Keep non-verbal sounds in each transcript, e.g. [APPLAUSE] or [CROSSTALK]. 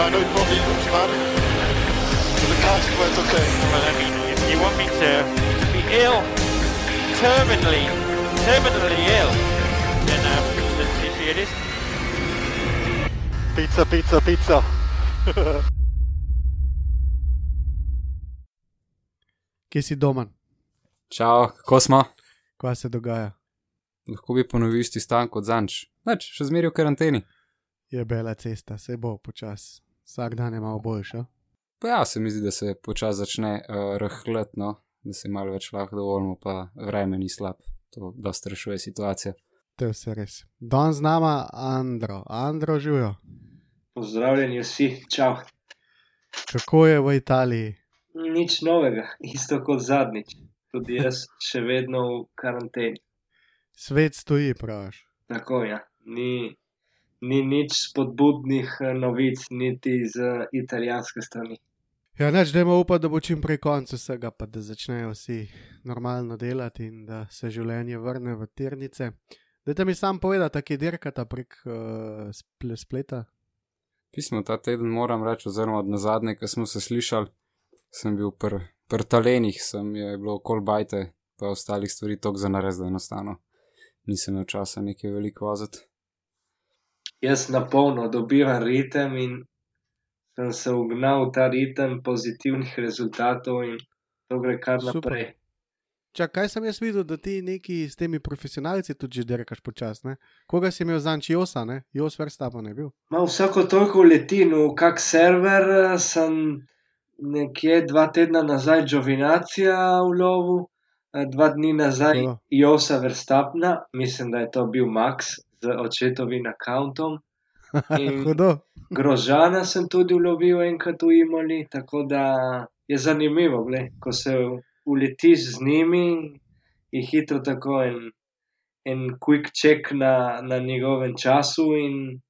I know it probably looks bad. But the car's quite okay. Well, I mean, if you want me to be ill, terminally, terminally ill, then um, let's see see it is. Pizza, pizza, pizza. [LAUGHS] Kje si doma, Čau, kako smo? kaj se dogaja? Lahko bi ponovil isti stan kot zanč. Neč, še zmeraj v karanteni. Je bela cesta, se bo počasi. Vsak dan je malo boljša. Pa ja, se mi zdi, da se počasi začne uh, rahlet, no, da se malo več lahko dovolimo, pa vreme ni slab. To dosta rešuje situacijo. To je vse res. Don z nama, Andro, Andro živijo. Pozdravljeni vsi, čau. Kako je v Italiji? Nič novega, isto kot zadnjič. Tudi jaz še vedno v karanteni. Svet stoji, praviš. Tako ja, ni, ni nič spodbudnih eh, novic, niti z italijanske strani. Ja, neč, dajmo upati, da bo čim prej konec vsega, pa da začnejo vsi normalno delati in da se življenje vrne v tirnice. Dajte mi sam povedati, kje dirkata prek uh, spl spleta. Pismo ta teden moram reči, oziroma od na zadnje, ko smo se slišali, sem bil pr, pr talenih, sem je bilo okol bajte, pa ostalih stvari tok za nares, da enostavno nisem imel časa nekaj veliko voziti. Jaz na polno dobivam ritem in sem se ugnal v ta ritem pozitivnih rezultatov in to gre kar Super. naprej. Čak, kaj sem jaz videl, da ti neki s temi profesionalci tudi že dirkaš počasne? Koga si imel zanči Josa, ne? Jos Verstappen je bil. Ma vsako toliko letim v kak server, eh, sem nekje dva tedna nazaj Jovinacija v lovu, eh, dva dni nazaj. Josa Verstappna, mislim, da je to bil Max z očetovim računom. [LAUGHS] In-. Grožana sem tudi ulovil enkrat v Imoli, tako da je zanimivo, gled, ko se uletiš z njimi, je hitro tako en, en quick check na, na njegovem času in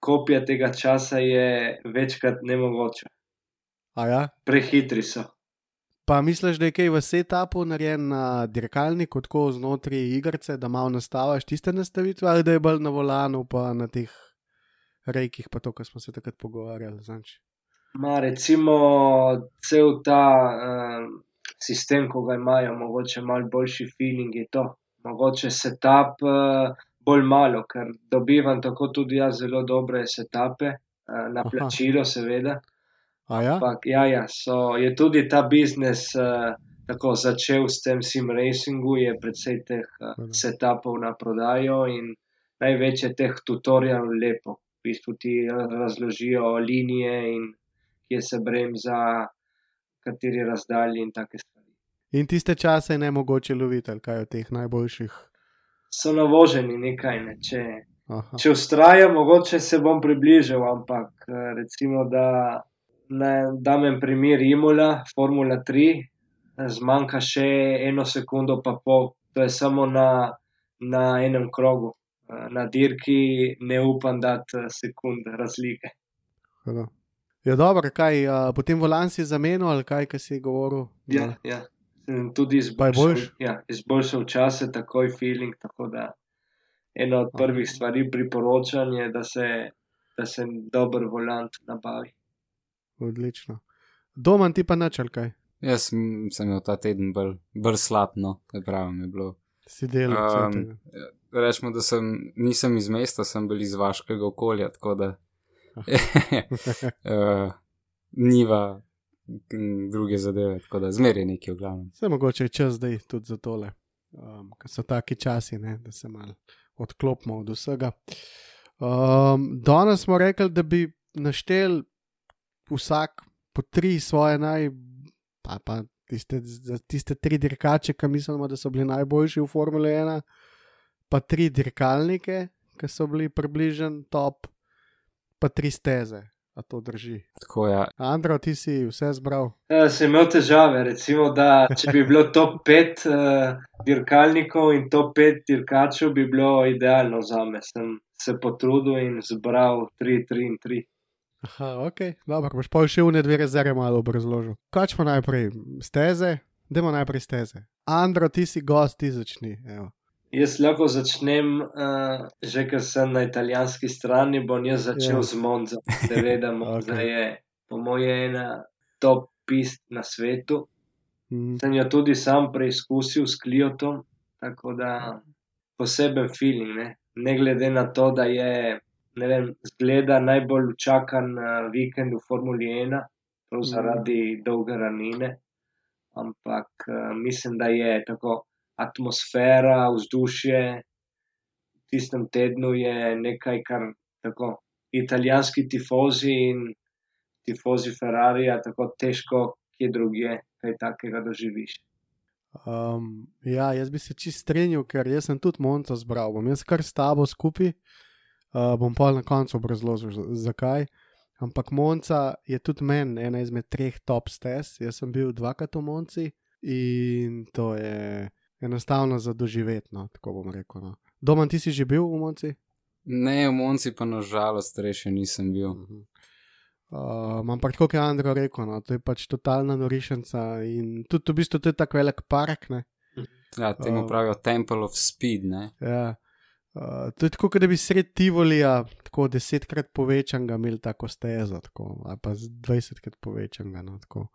kopija tega časa je večkrat nemogoča. Ja? Prehitri so. Pa misliš, da je kaj v setupu narejen na dirkalniku, tako znotraj igrice, da malo nastaviš tiste nastavitve, ali da je bolj na volanu, pa na teh rejkih, pa to, kar smo se takrat pogovarjali. Znači. Ma recimo cel ta uh, sistem, ko ga imajo, mogoče malo boljši feeling je to. Mogoče setup uh, bolj malo, ker dobivam tako tudi jaz zelo dobre setupe, uh, na Aha. plačilo seveda. A ja? Ampak ja, ja, so, je tudi ta biznis uh, tako začel s tem sim racingu, je predvsej teh uh, setupov na prodajo in največ je teh tutorialov lepo. V bistvu ti razložijo linije in kje se bremza, kateri razdalji in take stvari. In tiste čase je ne mogoče loviti, kaj od teh najboljših. So navoženi nekaj, ne? če, Aha. če ustrajam, mogoče se bom približal, ampak eh, recimo, da ne, dam en primer Imola, Formula 3, eh, zmanjka še eno sekundo, pa pol, to je samo na, na enem krogu. Eh, Na dirki ne upam dati eh, sekund razlike. Hudo. Ja, dobro, kaj, a, potem volan si zamenil, ali kaj, kaj si govoril? Ja, ja. Sem Tudi izboljšal, ja, izboljšal čase, takoj feeling. Tako da ena od prvih stvari priporočam je, da se, da se dober volant nabavi. Odlično. Doma ti pa nič, ali kaj? Jaz sem, imel ta teden bolj, bolj slab, no, kaj pravim, je bilo. Si delal. Um, rečemo, da sem, nisem iz mesta, sem bil iz vaškega okolja, tako da uh, [LAUGHS] niva druge zadeve, tako da zmeraj nekaj v glavnem. Vse mogoče je čas zdaj tudi za tole, um, ker so taki časi, ne, da se malo odklopimo od vsega. Um, danes smo rekli, da bi naštel vsak po tri svoje naj, pa, pa tiste, tiste tri dirkače, ki mislimo, da so bili najboljši v Formule 1, pa tri dirkalnike, ki so bili približen top, pa tri steze. A to drži. Tako ja. Andro, ti si vse zbral. Uh, sem imel težave, recimo, da če bi bilo top 5 uh, dirkalnikov in top 5 dirkačev, bi bilo idealno za me. Sem se potrudil in zbral 3, 3 in 3. Aha, ok, dobro, boš pa še v ne dve rezerve malo obrazložil. Kaj pa najprej steze? Demo najprej steze. Andro, ti si gost, ti začni. Evo. Jaz lahko začnem, uh, že ker sem na italijanski strani, bom jaz začel Ja. yeah. z Monzo. [LAUGHS] Seveda, Monza Ok. okay. je po moje ena top pist na svetu. Mhm. Sem jo tudi sam preizkusil s Kliotom, tako da poseben feeling, ne, ne glede na to, da je, ne vem, zgleda najbolj čakan uh, vikend v Formuli 1, prav Mhm. zaradi dolge ranine, ampak uh, mislim, da je tako atmosfera, vzdušje v tistem tednu je nekaj, kar tako italijanski tifozi in tifozi Ferrarija tako težko, kje drugje kaj takega doživiš. Um, ja, jaz bi se čist strinjal, ker jaz sem tudi Monco zbral. Bom jaz kar s tabo skupaj, uh, bom pa na koncu obrazložil, zakaj. Ampak Monca je tudi meni ena izmed treh top stes. Jaz sem bil dvakrat v Monci in to je enostavno za doživetno, tako bom rekel. No. Doman, ti si že bil v Monci? Ne, v Monci pa nažalost še nisem bil. Um, ampak tako je Andro rekel, no, to je pač totalna norišnica in tudi v bistvu to je tako velik park. Ne. Ja, temu Uh, pravijo Temple of Speed, ne? Ja. Uh, to je tako, da bi sred Tivolija tako desetkrat povečanega imeli tako stezo, tako, ali pa dvajsetkrat povečanega. No, tako.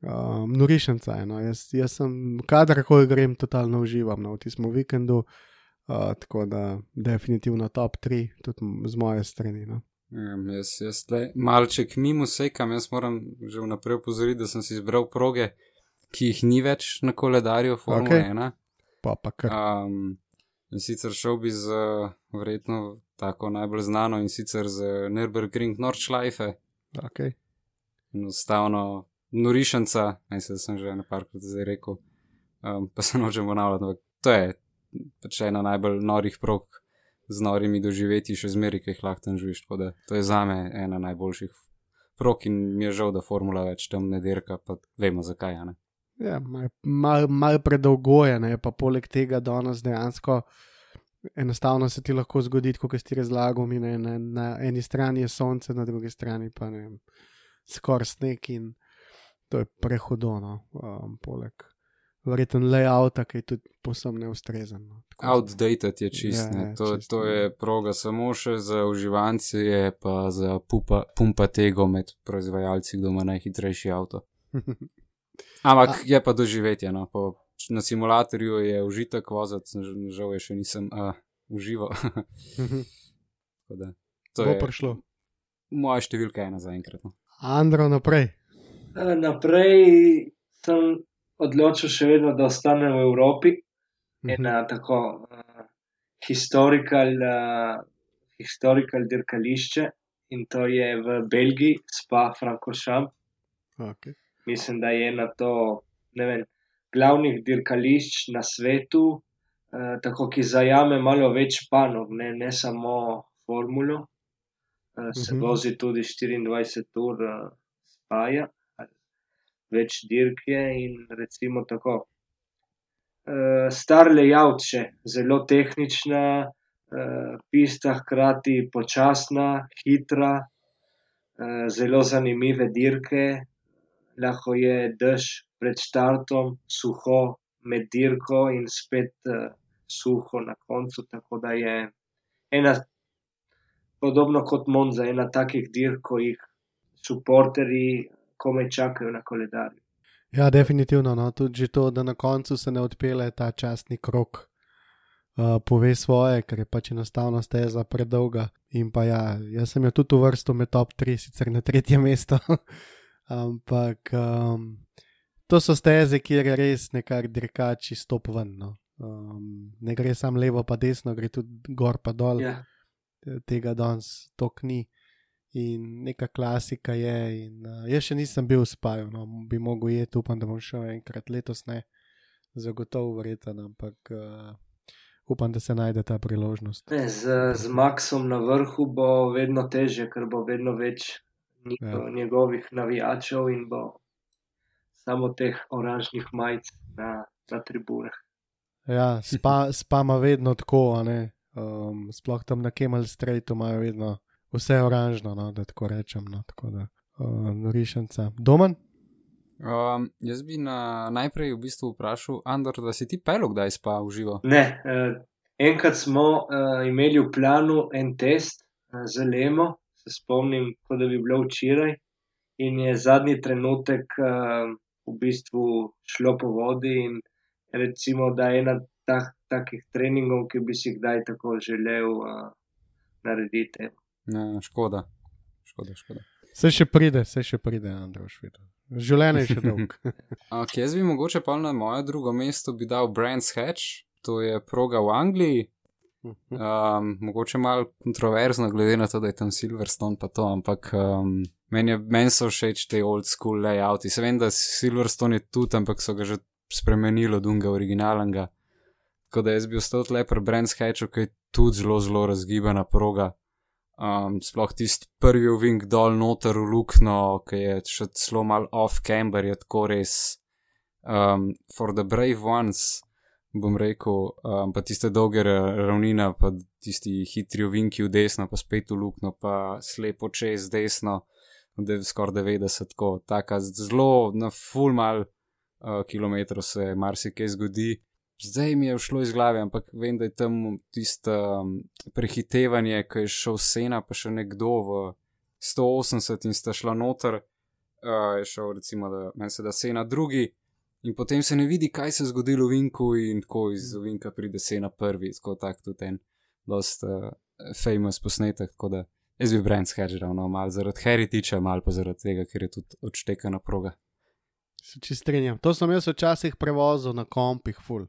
um, norišnica je. No. Jaz, jaz sem, kadarkoli grem, totalno uživam no, v tistem vikendu, uh, tako da definitivno top 3, tudi z moje strani. No. Um, jaz, jaz le malček mimo sekam, jaz moram že vnaprej upozoriti, da sem si izbral proge, ki jih ni več na koledarju Formule Okej. 1. Pa pa kar. Um, in sicer šel bi z verjetno tako najbolj znano in sicer z Nürburgring Nordschleife, Okay. enostavno norišanca, naj se sem že nekajkrat zdaj rekel, um, pa se nočem ponavljati, ampak to je pač ena najbolj norih prog z norimi doživeti, še zmeri, ki jih lahko tam živiš. Tako da to je zame ena najboljših prog in mi je žal, da formula več tam ne dirka, pa vemo zakaj. Ne? Ja, malo mal, mal predolgo je, ne, pa poleg tega danes dejansko enostavno se ti lahko zgodi, kot si razlagal, mi ne, na, na eni strani je sonce, na drugi strani pa ne skoraj sneg in to je prehodno, um, poleg verjeten layouta, ki je tudi posebno neustrezen. No. Tako da- Outdated je čist, Ja, ja, ja, to, čist, to je proga samo še za uživance, je pa za pupa, pumpa tego med proizvajalci, kdo ima najhitrejši avto. [LAUGHS] Ampak je pa doživetje. No. Po, na simulatorju je užitek voziti, žal je še nisem uh, užival. [LAUGHS] Da, to Bo je prišlo. moja številka ena za enkrat. No. Andro naprej. Eh, Naprej sem odločil še vedno, da ostanem v Evropi. Mhm. Ena tako uh, historical, uh, historical dirkališče in to je v Belgiji, Spa Francorchamps. Okay. Mislim, da je ena to, vem, glavnih dirkališč na svetu, eh, tako ki zajame malo več panog, ne, ne samo formulo. Eh, se Mhm. vozi tudi 24 ur eh, spaja, več dirk je in recimo tako. Eh, star layout še, zelo tehnična, eh, pista hkrati počasna, hitra, eh, zelo zanimive dirke, lahko je dež pred startom, suho med dirko in spet uh, suho na koncu. Tako da je ena, podobno kot Monza, ena takih dirk, ko jih suporterji komaj čakajo na koledarju. Ja, definitivno. No. Tudi to, da na koncu se ne odpele ta časni krok, uh, pove svoje, ker je pač enostavno steza predolga. In pa ja, jaz sem jo tudi uvrstil med top 3, sicer na tretje mesto. [LAUGHS] Ampak um, to so steze, kjer je res nekak dirkači stop ven. No. Um, ne gre samo levo, pa desno, gre tudi gor pa dol. Ja. Tega danes tok ni. In neka klasika je. In, uh, jaz še nisem bil v spaju, no, bi mogel jeti, upam, da bom šel enkrat letos, ne, zagotovo vreten, ampak uh, upam, da se najde ta priložnost. Ne, z, z Maxom na vrhu bo vedno teže, ker bo vedno več njego, njegovih navijačev in bo samo teh oranžnih majic na, na tribunah. Ja, spa, spa ima vedno tako, a ne. Um, sploh tam na Kemal Streetu imajo vedno vse oranžno, no, da tako rečem. No, tako da, uh, norišence. Domen? Um, jaz bi na, najprej v bistvu vprašal, Andor, da si ti pel kdaj spa v živo. Ne, eh, enkrat smo eh, imeli v planu en test eh, z Lemo, se spomnim, kot da bi bilo včeraj, in je zadnji trenutek eh, v bistvu šlo po vodi. In recimo, da je ena tak, takih treningov, ki bi si kdaj tako želel eh, narediti. Ne, škoda. škoda, škoda. Se še pride, se še pride, Androš. Življenje je še dolgo. Okay, [LAUGHS] jaz bi mogoče pa na moje drugo mesto bi dal Brands Hatch, to je proga v Angliji. Um, mogoče malo kontroverzno, glede na to, da je tam Silverstone pa to, ampak um, meni, je, meni so všeč te old school layouti. Se vem, da Silverstone je tudi, ampak so ga že spremenili od unga originalnega. Tako da jaz bi ostal tle pri Brands Hatchu, ki je tudi zelo, zelo razgibana proga. Um, sploh tisti prvi uvink dol noter v lukno, ki je še zelo mal off-camber, je tako res. Um, for the brave ones, bom rekel, um, pa tiste dolge ravnine, pa tisti hitri uvinki v desno, pa spet v lukno, pa slepo čez desno, da je skoraj 90, tako, taka zelo na full mal uh, kilometrov se marsikaj zgodi zdaj mi je šlo iz glave, ampak vem, da je tam tisto um, prehitevanje, ki je šel sena, pa še nekdo v 180 in sta šla noter, uh, je šel recimo, da meni se da sena drugi. In potem se ne vidi, kaj se je zgodilo v Vinku, in tako iz Vinka pride sena prvi, tako tak tudi en, dost uh, famous posnetek. Tako da jaz bi Brands Hedgerow, no, malo zaradi Heritage, malo pa zaradi tega, ker je tudi odštekana proga. Se čistrenjam. To sem jaz včasih prevozil na kompih, full.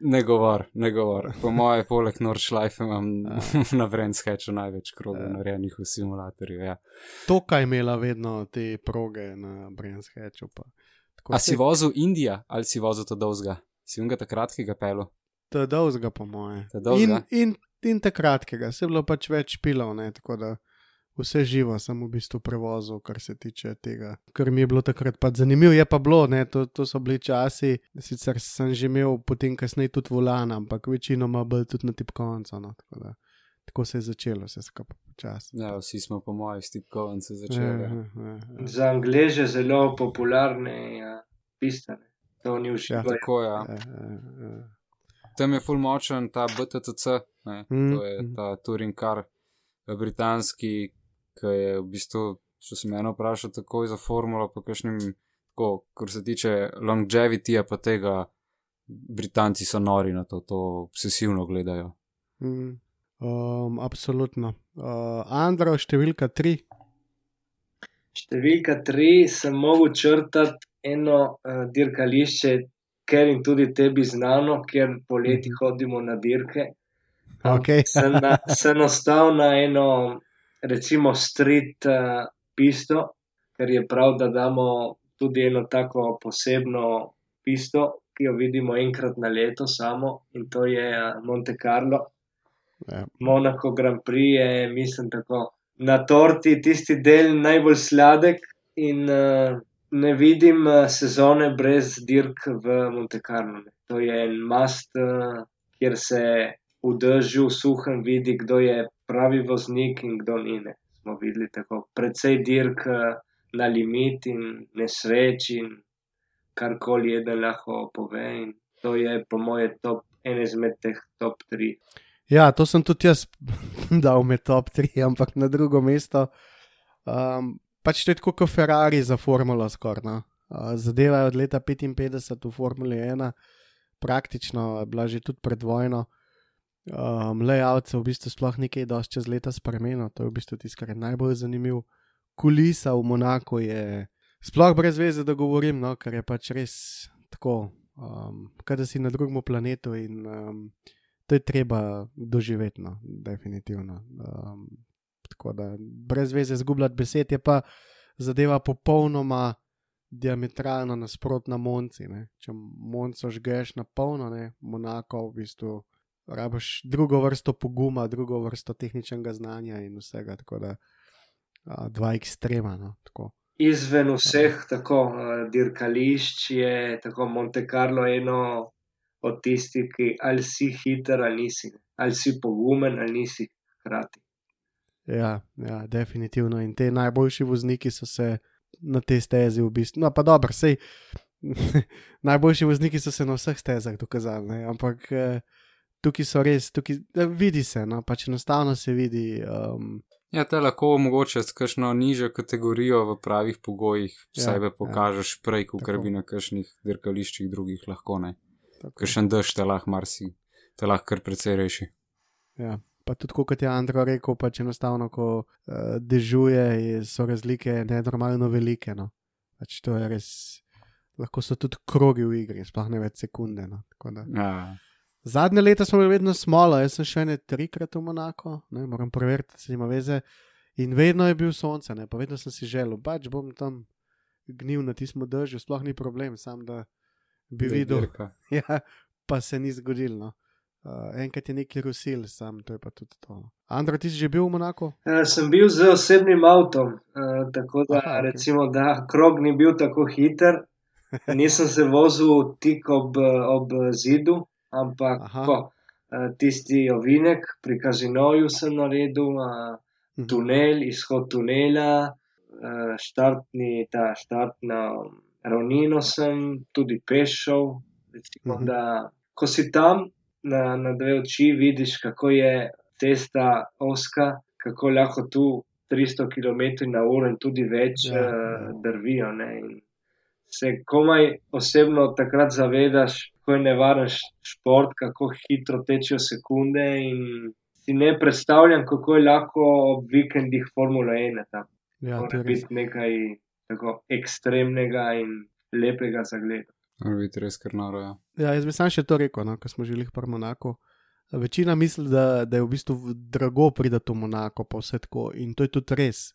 Ne govor, ne govor. Po moje, poleg Nordschleife imam [LAUGHS] na Vrenskechu največ krogov narejenih v simulatorju. Ja. To, kaj imela vedno te proge na Vrenskechu. A si vozil Indija ali si vozil to dolzga? Si unga takrat, ki ga pelo? To dolzga, po moje. In, in, in takrat, ki ga, se je bilo pač več pilov, ne, tako da vse živo sem v bistvu prevozil, kar se tiče tega. Kar mi je bilo takrat pa zanimivo, je pa bilo, ne, to, to so bili časi, sicer sem že imel potem kasneje tudi volan, ampak večinoma bolj tudi na tipkovnico. No, tako, da, tako se je začelo, vse skupaj počasi. Ja, vsi smo po mojem s tipkovnico začeli. Ja, ja, ja. Za angleže zelo popularne ja, pistane. To ni všeč. Ja, tako je. Ja. Ja, ja, ja. Tam je full močen ta BTTC, ne, Mm, to je mm. ta touring car eh, britanski, ki je v bistvu, če se mene vpraša, takoj za formulo, pa kakšnim, tako, kar se tiče longevityja, pa tega, Britanci so nori na to, to obsesivno gledajo. Mm. Um, absolutno. Uh, Andro, številka tri. Številka tri sem mogel črtati eno uh, dirkališče, ker in tudi tebi znano, ker poleti hodimo na dirke. Okay. sem, na, sem ostal na eno, recimo, street uh, pisto, ker je prav, da damo tudi eno tako posebno pisto, ki jo vidimo enkrat na leto samo in to je uh, Monte Carlo. Ja. Monako Grand Prix je, mislim, tako na torti tisti del najbolj sladek in uh, ne vidim uh, sezone brez dirk v Monte Carlo. To je en mast, uh, kjer se v dežju, v suhem vidi, kdo je pravi voznik in kdo ni. Ne. Smo videli tako precej dirk uh, na limit in nesreč in karkoli eden lahko pove. In to je po moje top, en izmed teh top tri. Ja, to sem tudi jaz [LAUGHS] dal med top 3, ampak na drugo mesto. Um, pač to je tako kot Ferrari za Formulo skoraj. No. Uh, zadeva je od leta 55 v Formuli 1, praktično je bila že tudi pred vojno. Um, layout se v bistvu sploh nekaj dosti čez leta spremenil, to je v bistvu tisto, kar je najbolj zanimivo. Kulisa v Monaku je sploh brez veze, da govorim, no, ker je pač res tako, um, kot da si na drugem planetu in um, to je treba doživeti, no, definitivno. Um, tako da brez veze zgubljati besed, je pa zadeva popolnoma diametralno nasprotna Monci. Ne. Če Monco žgeš na polno, ne, Monako v bistvu rabiš drugo vrsto poguma, drugo vrsto tehničnega znanja in vsega. Tako da uh, dva ekstrema. No, tako. Izven vseh tako dirkališč je tako Monte Carlo eno od tistih, ki ali si hiter ali nisi, ali si pogumen ali nisi hkrati. Ja, ja, definitivno. In te najboljši vozniki so se na te stezi v bistvu. No, pa dobro, sej. [LAUGHS] najboljši vozniki so se na vseh stezah dokazali, ne? ampak eh, tukaj so res, tukaj eh, vidi se, no, pač enostavno se vidi. Um, Ja, te lahko mogoče s kakšno nižjo kategorijo v pravih pogojih Ja, sebe ja. pokažeš prej, kot bi na kakšnih dirkališčih drugih lahko ne. Tako. Kakšen dež te lahko marsi, te lahko kar precej reši. Ja. Pa tudi, kot je Andro rekel, pač enostavno, ko uh, dežuje, je- so razlike nenormalno velike. No. Pač to je res, lahko so tudi krogi v igri, sploh ne več sekunde. No. Da- Ja, Zadnje leta smo bili vedno smolo, jaz sem še ne trikrat v Monako, ne, moram preveriti, če ima veze. In vedno je bil sonce, ne, pa vedno sem si želel, pač bom tam gnil na tistem držu, sploh ni problem, sam da bi da videl. [LAUGHS] Ja, pa se ni zgodilo. No. Uh, enkrat je neki rusil, sam to je pa tudi to. no. Andro, ti si že bil v Monaku? Uh, sem bil z osebnim avtom, uh, tako da, Aha, okay. recimo, da krog ni bil tako hiter. [LAUGHS] Nisem se vozil tik ob, ob zidu, ampak Aha. ko, uh, tisti ovinek pri kazinoju sem naredil, uh, tunel, izhod tunela, uh, štartni, ta štartna ravnino sem tudi pešel. Recimo, Mhm. mhm. da, ko si tam na, na dve oči, vidiš, kako je cesta oska, kako lahko tu 300 km na uro in tudi več Ja, ja, ja. uh, drvijo. Ne, in se komaj osebno takrat zavedaš, kako je nevaren šport, kako hitro tečejo sekunde. In si ne predstavljam, kako je lahko ob vikendih Formula 1 tam. Ja, to Mora biti nekaj tako ekstremnega in lepega za gled. Biti res kar noro. Ja. Ja, jaz bi sam še to rekel, no, ko smo želeli v Monako. Večina misli, da, da je v bistvu drago priti v Monako, pa vse tako. In to je tudi res.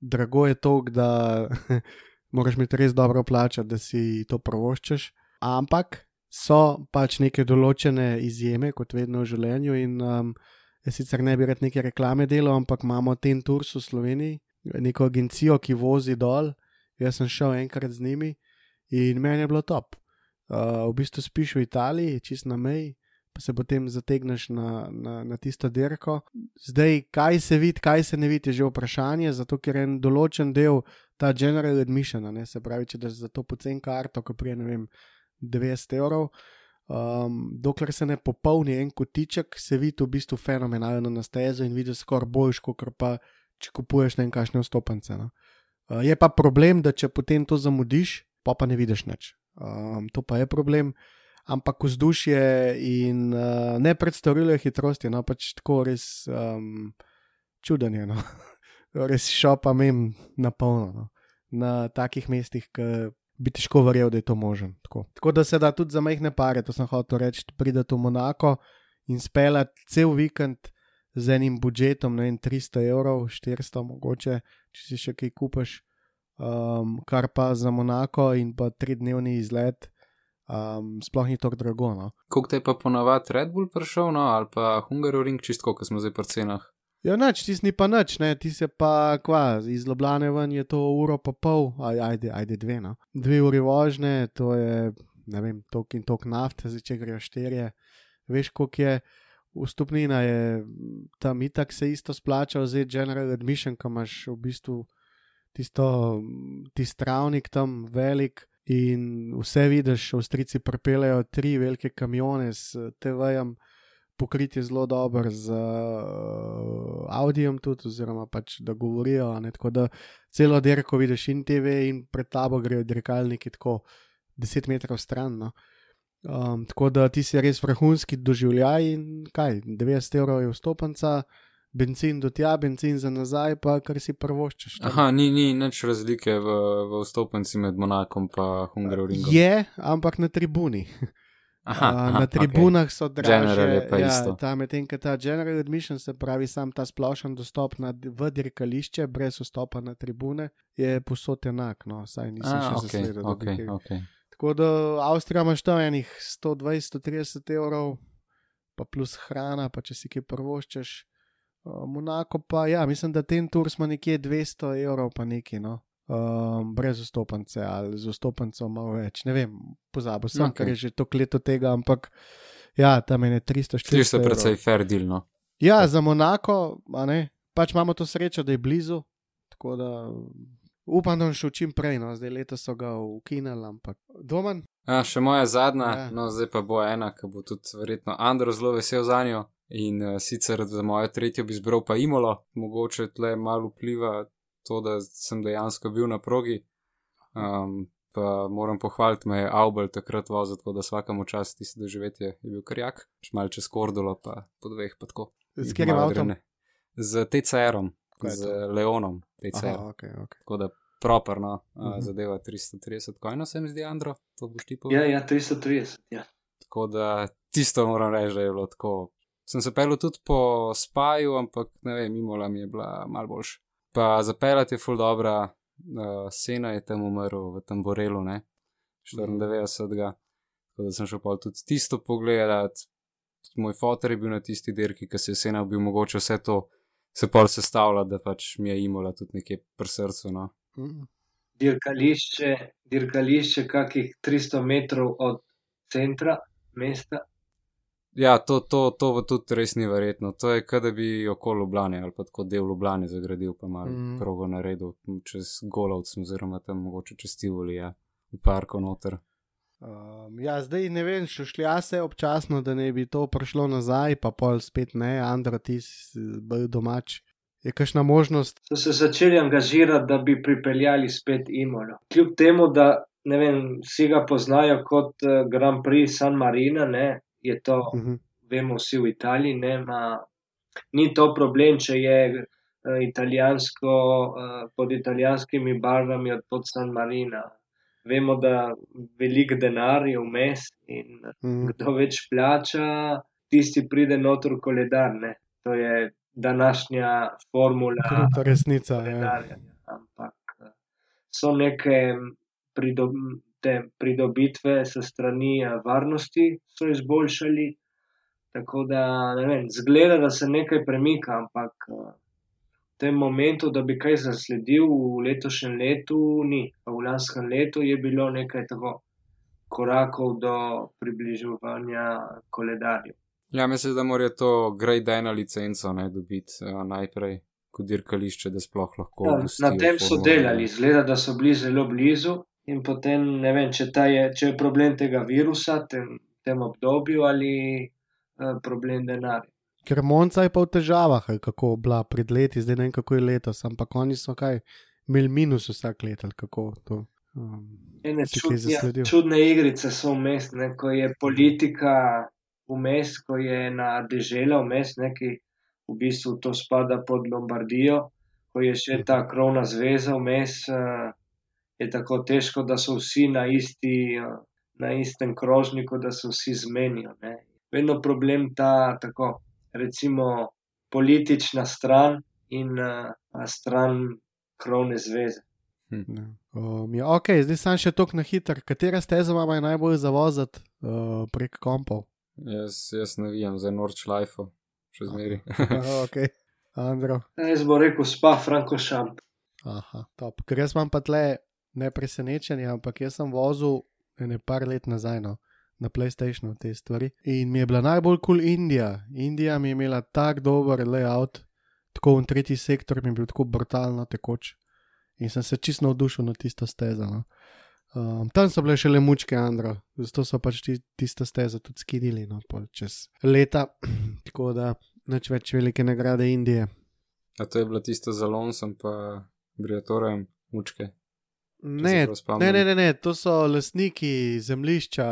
Drago je to, da [LAUGHS] moraš imeti res dobro plačati, da si to provoščeš. Ampak so pač neke določene izjeme, kot vedno v življenju. In um, jaz sicer ne bi rad neke reklame delal, ampak imamo ten Tours v Sloveniji, neko agencijo, ki vozi dol. Jaz sem šel enkrat z njimi in meni je bilo top. Uh, v bistvu spiš v Italiji, čist na meji, pa se potem zategneš na, na, na tisto dirko. Zdaj, kaj se vidi, kaj se ne vidi, je že vprašanje, zato ker je en določen del ta general admission, ne se pravi, če za to pocen karto, ko prije ne vem 90 evrov. Um, dokler se ne popolni en kotiček, se vidi v bistvu fenomenalno na stezo in vidiš skoraj boljš, kot pa če kupuješ ne vem kakšne vstopence. No. Uh, je pa problem, da če potem to zamudiš, pa pa ne vidiš nič. Um, to pa je problem. Ampak vzdušje in uh, ne predstavljajo hitrosti, no pač tako res um, čuden je. No. [LAUGHS] res šopa mem na polno. No. Na takih mestih, ki bi težko verjel, da je to možen. Tako. tako da se da tudi za majhne pare, to sem hotel reči, prideti v Monako in speljati cel vikend z enim budžetom, ne vem, 300 evrov, 400 mogoče, če si še kaj kupaš, um, kar pa za Monako in pa tridnevni izlet, um, sploh ni tako drago. No. Kako te je pa ponavadi Red Bull prišel, no, ali pa Hungaroring, čistko, ko smo zdaj pri cenah. Ja, noč, ti si pa noč, ne, ti se pa kva, iz Ljubljana ven je to uro pa pol, aj, ajde, ajde dve, no. Dve uri vožnje, to je, ne vem, tok in tok nafte, zdaj če grejo štirje. Veš, koliko je, vstopnina je, tam itak se isto splača, zdaj general admission, ko imaš v bistvu tisto, tisti travnik tam velik. In vse vidiš, avstrici pripeljejo tri velike kamione s TV-jem, pokriti zelo dobro z uh, audijem, tudi, oziroma pač da govorijo. Ne, tako da celo dirko vidiš in TV, in pred tabo grejo dirkalniki tako 10 metrov stran. No. Um, tako da ti si res vrhunski doživljaj in kaj, 90 evrov je vstopenca. Benzin do tja, benzin za nazaj, pa kar si prvoščeš. tam. Aha, ni, ni nič razlike v, v vstopenci med Monakom in Hungaroringom. Je, ampak na tribuni. [LAUGHS] Aha, Uh, aha, na tribunah so dražje. General je pa ja, isto. Ta medtem, ko ta general admission, se pravi sam ta splošen dostop na, v dirkališče, brez vstopa na tribune, je posod enak. No, saj nisem A, še okay, zasledil. okay, okay. Tako da Avstrija imaš tam enih 120-130 evrov, pa plus hrana, pa če si kaj prvoščeš. Uh, Monako pa, ja, mislim, da ten tur smo nekje 200 evrov, pa neki, no. Um, brez vstopnice ali z vstopnico malo več, ne vem, pozabil sem, Ok. okay. ker je že toliko let od tega, ampak ja, tam je ne 300, 400. Sliši se evrov. precej fair deal, no. Ja, za Monako, a ne, pač imamo to srečo, da je blizu, tako da upam, da bom šel čim prej, no, zdaj letos so ga ukinili, ampak domen. A, še moja zadnja, Ja. ja. no zdaj pa bo ena, ki bo tudi verjetno Andro zelo vesel za njo. In uh, sicer za mojo tretjo bi izbral pa Imolo, mogoče tle malo vpliva to, da sem dejansko bil na progi. Um, pa moram pohvaliti, me je Aubel takrat vozil, tako da vsakemu čast tisto doživetje je bil karjak, šmal čez Kordolo, pa po dveh pa tako. S katerim avtom? Z TCR-om, je z? Leonom TCR. Aha, okay, okay. Tako da properno uh, Mhm. zadeva 330 kojno, se mi zdi, Andro, to boš ti povedal. Ja, ja, 330. Ja. Tako da tisto moram reči, da je bilo tako. Sem se pelil tudi po spaju, ampak ne vem, Imola mi je bila mal boljša. Pa zapeljati je full dobra, uh, Sena je tam umrl v Tamborelu, ne, 94. Tako da sem šel pa tudi tisto pogledat. Moj fotor je bil na tisti dirki, ki se je Sena bil mogoče vse to se pol sestavlja, da pač mi je Imola tudi nekje pri srcu. No. Mm. Dirkališče, dirkališče kakih 300 metrov od centra mesta. Ja, to, to, to bo tudi res ni verjetno. To je, kot da bi okoli Ljubljane ali pa tako del Ljubljane zagradil, pa malo mm. progo naredil čez Golovc, oziroma tam mogoče čez Tivoli, ja, v parku noter. Um, ja, zdaj ne vem, še šli se občasno, da ne bi to prišlo nazaj, pa pol spet ne, Andro, ti si bil domač. Je kakšna možnost? So se začeli angažirati, da bi pripeljali spet Imolo. Kljub temu, da ne vem, vsi ga poznajo kot eh, Grand Prix San Marina, ne, je to, Uh -huh. vemo vsi v Italiji, ne, ma, ni to problem, če je eh, italijansko, eh, pod italijanskimi barvami od pod San Marina. Vemo, da velik denar je vmes in Mm. kdo več plača, tisti pride noter v koledar. Ne. To je današnja formula Kruta resnica. Ja. koledarja. Ampak eh, so neke pridob, te pridobitve se strani eh, varnosti, so izboljšali. Tako da, ne vem, zgleda, da se nekaj premika, ampak eh, tem momentu, da bi kaj zasledil v letošnjem letu, ni. Pa v lanskem letu je bilo nekaj tako korakov do približevanja koledarju. Ja, mislim, da mora to grade ena licenco ne dobiti uh, najprej kot dirkališče, da sploh lahko. Ja, na tem so delali, zgleda, da so bili zelo blizu. In potem ne vem, če, je, če je problem tega virusa, tem, tem obdobju ali eh, problem denarja. Ker Monca je pa v težavah, kako bila pred leti, zdaj ne vem, kako je letos, ampak oni so kaj, imeli minus vsak let ali kako to. Um, Ene čudne, čudne igrice so vmes, ko je politika vmes, ko je ena dežela vmes, ne, ki v bistvu to spada pod Lombardijo, ko je še ta krovna zveza vmes, eh, je tako težko, da so vsi na, isti, eh, na istem krožniku, da se vsi zmenijo. Ne. Vedno problem ta, tako, recimo, politična stran in uh, stran krovne zveze. ja. um, ja, ok, zdaj sem še tok na hiter. Katera steza vam je najbolj zavozati uh, prek kompov? Jaz, jaz navijam za Norč Life, še zmeri. [LAUGHS] ok, Andro. Jaz bo rekel spa Franko Šamp. Aha, top. Ker jaz imam pa tle ne presenečenje, ampak jaz sem vozil ene par let nazaj no, na PlayStationu te stvari. In mi je bila najbolj kul cool Indija. Indija mi je imela tako dober layout, tako v tretji sektor mi je bil tako brutalno tekoč. In sem se čisto navdušil nad tisto stezo. No. Um, tam so bile še le mučke, Andro, zato so pač ti, tisto stezo tudi skinili no, čez leta. [CLEARS THROAT] tako da nič več velike nagrade Indije. A to je bilo tisto za Lonsom, pa Briatorem, mučke. Ne, ne, ne, ne, ne, to so lastniki zemljišča,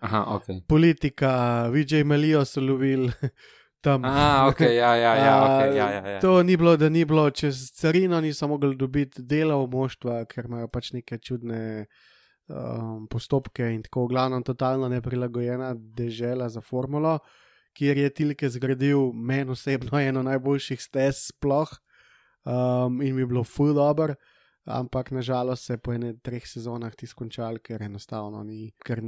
Aha, ok. politika, VJ Melijo so lovili [LAUGHS] tam. Aha, ok, ja, ja, ja, [LAUGHS] ok, ja, ja, ja. To ni bilo, da ni bilo čez carino, niso mogli dobiti dela v moštva, ker imajo pač neke čudne um, postopke in tako, v glavnem, totalno neprilagojena dežela za formulo, kjer je Tilke zgradil meni osebno eno najboljših stez sploh um, in mi je bilo full dobro. Ampak nažalost se je po enih treh sezonah ti skončal, ker enostavno ni, ker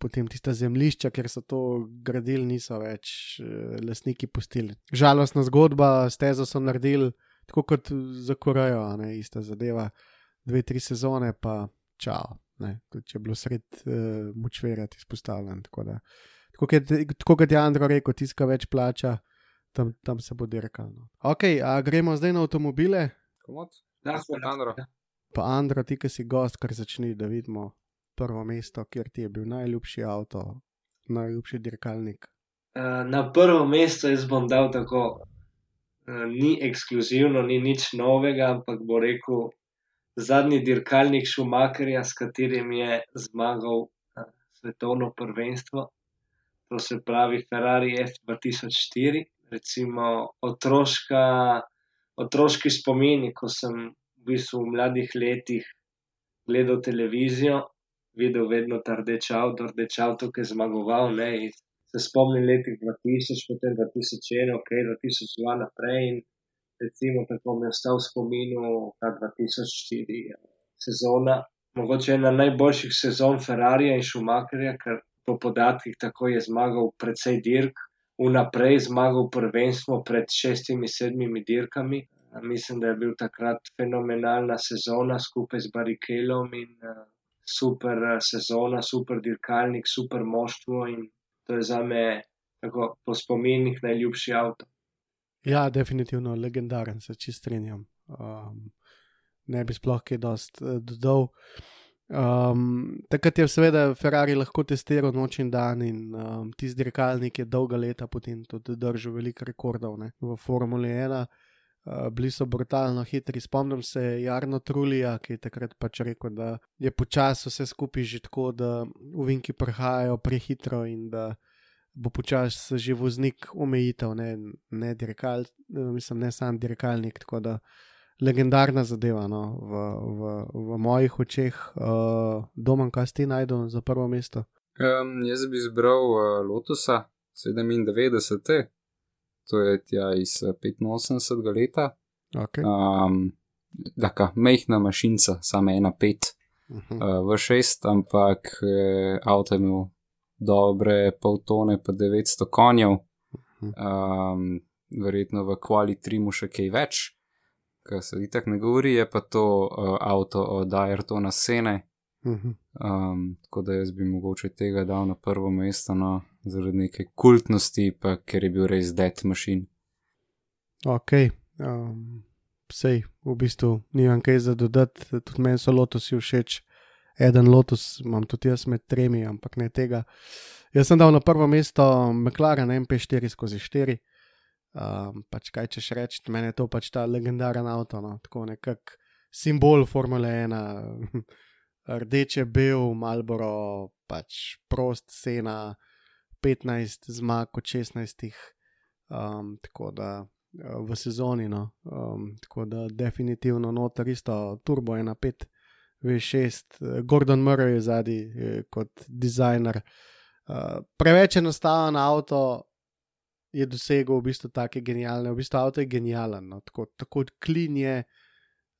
potem tista zemljišča, ker so to gradili, niso več eh, lastniki pustili. Žalostna zgodba, stezo so naredili tako kot za Korejo, a ne ista zadeva, dve, tri sezone, pa čau. Ne, če je bilo sred uh, močverjati izpostavljen. Tako, da, tako, kot, tako kot je Andro rekel, tiska več plača, tam, tam se bo dirkal. No. Ok, a gremo zdaj na avtomobile. Komod? Da, Gospod Andro. Pa Andro, ti, ki si gost, kar začni, da vidimo prvo mesto, kjer ti je bil najljubši avto, najljubši dirkalnik. Eh, Na prvo mesto jaz bom dal tako, eh, ni ekskluzivno, ni nič novega, ampak bo rekel zadnji dirkalnik Schumacherja, s katerim je zmagal eh, svetovno prvenstvo. To se pravi Ferrari F2004, recimo otroška, otroški spomini, ko sem v bistvu v mladih letih gledal televizijo, videl vedno ta rdeč avto, rdeč avto, ki je zmagoval, ne, in se spomnim letih 2000, potem 2001, ok, 2002 naprej in recimo tako mi je ostal v spominu ta 2004 sezona, mogoče ena najboljših sezon Ferrarija in Schumacherja, ker po podatkih tako je zmagal precej dirk, vnaprej zmagal prvenstvo pred šestimi, sedmimi dirkami. Mislim, da je bil takrat fenomenalna sezona skupaj z Barikelom in uh, super eh, sezona, super dirkalnik, super moštvo in to je za me tako po spominih najljubši avto. Ja, definitivno legendaren, se čist strinjam. Um, ne bi sploh kaj dost uh, dodal. Um, takrat je seveda Ferrari lahko testiral noč in dan, in um, tisti dirkalnik je dolga leta potem tudi držal veliko rekordov ne, v Formuli 1. Uh, bili so brutalno hitri. Spomnim se Jarno Trulija, ki je takrat pač rekel, da je počasi vse skupaj že tako, da uvinki prihajajo prehitro in da bo počasi že voznik omejitev, ne, ne, dirkal, eh, mislim, ne sam dirkalnik. Tako da legendarna zadeva no, v, v, v mojih očeh. Uh, Domen, kaj si najdel za prvo mesto? Um, jaz bi izbral uh, Lotusa 97, to je tja iz eh, 85 leta. Okay. Um, Daka, mehna mašinca, samo ena pet Uh -huh. uh, v šest, ampak eh, avto je imel dobre pol tone, pa 900 konjev, um, verjetno v kvali trimu še kaj več, kar se itak ne govori, je pa to uh, avto od Ayrtona Sene, Uh -huh. Um, tako da jaz bi mogoče tega dal na prvo mesto, no, zaradi neke kultnosti, pa ker je bil res dead machine. Ok, um, sej, v bistvu nimam kaj za dodati, tudi meni so lotusi všeč. Eden lotus imam tudi jaz med tremi, ampak ne tega. Jaz sem dal na prvo mesto McLaren MP4 skozi 4. Um, pač kaj češ reči, meni je to pač ta legendaren avto, no? tako nekak simbol Formule 1, [LAUGHS] rdeče, bel, Malboro, pač prost, sena, 15 zmag od 16. Um, tako da uh, v sezoni, no, um, tako da definitivno noter isto turbo 1.5, V6, eh, Gordon Murray je zadnji eh, kot dizajner. Uh, preveč enostaven avto je dosegel v bistvu take genialne, v bistvu avto je genijalen, no, tako, tako klin je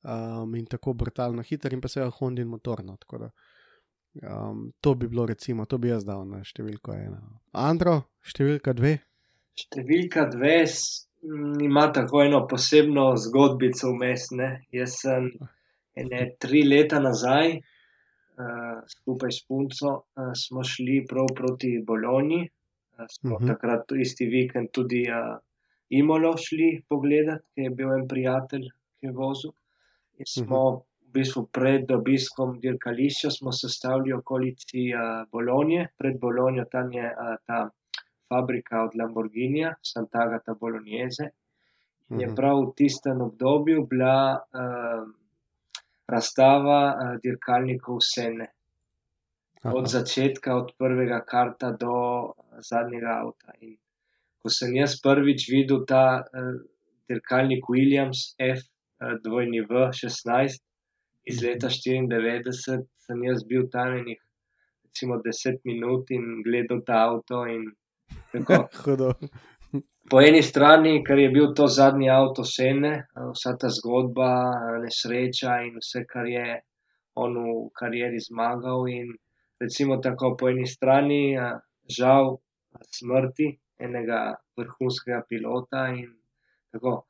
um, in tako brutalno hiter in pa seveda Hondin motor. No, tako da um, to bi bilo recimo, to bi jaz dal na številko ena. Andro, številka dve. Številka dve s- m, ima tako eno posebno zgodbico vmes. Jaz sem ene tri leta nazaj, uh, skupaj s punco, uh, smo šli prav proti Bologni. Uh, smo Mhm. uh -huh. takrat isti vikend tudi uh, Imolo šli pogledat, ki je bil en prijatelj, ki je vozil. In smo uh -huh. v bistvu pred obiskom dirkališča smo sestavili okolici uh, Bologne, pred Bologno tam je uh, ta fabrika od Lamborghinija, Sant'Agata Bolognese. In je Mhm. prav v tistem obdobju bila uh, razstava uh, dirkalnikov Sene. Aha. Od začetka, od prvega karta do zadnjega avta. In ko sem jaz prvič videl ta uh, dirkalnik Williams F2V16 iz leta 94, sem jaz bil tam enih, recimo, 10 minut in gledal ta avto. [LAUGHS] Po eni strani, ker je bil to zadnji avto Sene, vsa ta zgodba, nesreča in vse, kar je on v karieri zmagal. In recimo tako po eni strani, žal smrti enega vrhunskega pilota in tako.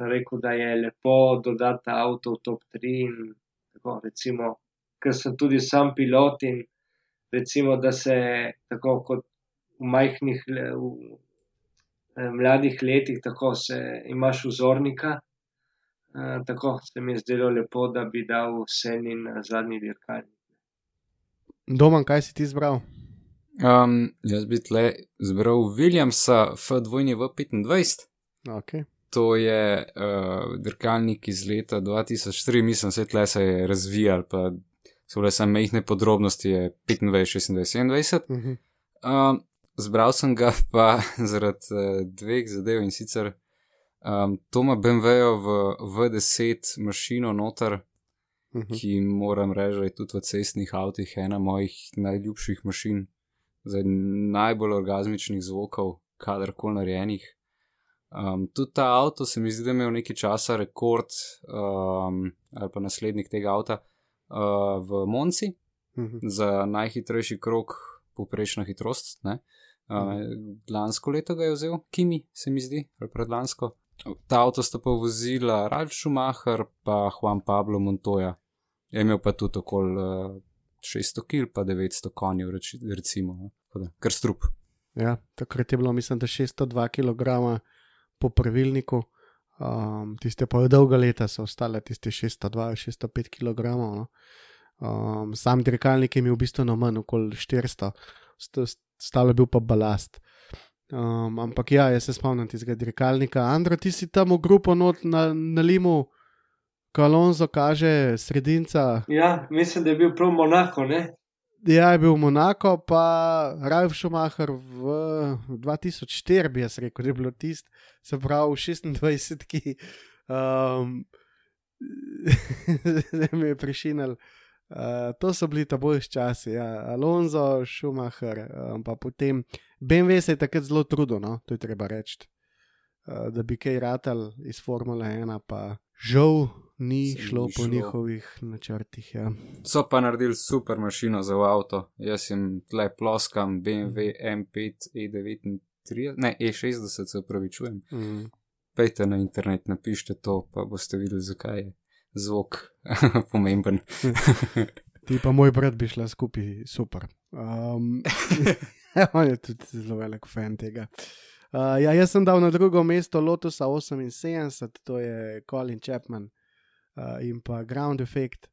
Sem rekel, da je lepo dodati ta avto v top tri in tako recimo, ker sem tudi sam pilot in recimo, da se tako kot v majhnih mladih letih, tako se imaš vzornika. tako se mi je zdelo lepo, da bi dal Senin zadnji dirkalnik. Domen, kaj si ti izbral? jaz bi tule izbral Williamsa F W petindvajset. Okej. To je, dirkalnik iz leta dva tisoč tri, mislim, saj tule se je razvijalo pa so bile samo majhne podrobnosti, je petindvajset, šestindvajset, sedemindvajset. izbral sem ga [LAUGHS] pa zaradi, dveh zadev, in sicer, to ima beemvejevo V deset mašino noter, ki moram reči, da je tudi v cestnih avtih ena mojih najljubših mašin. Zdaj najbolj orgazmičnih zvokov kadarkoli narejenih. Tudi ta avto se mi zdi, da je imel nekaj časa rekord, ali pa naslednik tega avta, v Monci za najhitrejši krog, povprečna hitrost, ne. lansko leto ga je vzel Kimi, se mi zdi, ali predlansko. Ta avto sta pa vozila Ralf Schumacher pa Juan Pablo Montoya. Je imel pa tudi okoli, šeststo kil pa devetsto konjev recimo, da kar strup. Ja, takrat je bilo, mislim, da šeststo dva kilograma po pravilniku. tiste pol dolga leta so ostale tiste šeststo dva, šeststo pet kilogramov, no. sam dirkalnik je imel bistveno manj, okoli štiristo. stalo je bil pa balast. ampak ja, jaz se spomnim tistega dirkalnika, Andro, ti si tam v grupo not nalimal, ko Alonso kaže sredinca. Ja, mislim, da je bil prav Monako, ne. Ja, je bil Monako pa Ralf Schumacher v dva tisoč štiri, bi jaz rekel, je bilo tisto. Se pravi v šestindvajsetki, [LAUGHS] zdaj mi je prešinilo. to so bili ta boljši časi, ja, Alonso, Schumacher, pa potem BMW se je takrat zelo trudil, no, to je treba reči. da bi kaj ratalo iz formule ena, pa žal ni Se ni šlo po šlo. njihovih načrtih, ja. So pa naredili super mašino za avto, jaz jim tule ploskam, BMW Mpet E devetintrideset, ne, E šestdeset, se opravičujem. Pojdite na internet, napišite to, pa boste videli, zakaj je zvok [LAUGHS] pomemben. [LAUGHS] Ti pa moj brat bi šla skupaj super. [LAUGHS] on je tudi zelo velik fan tega. ja, jaz sem dal na drugo mesto Lotusa oseminsedemdeset, to je Colin Chapman, in pa Ground Effect.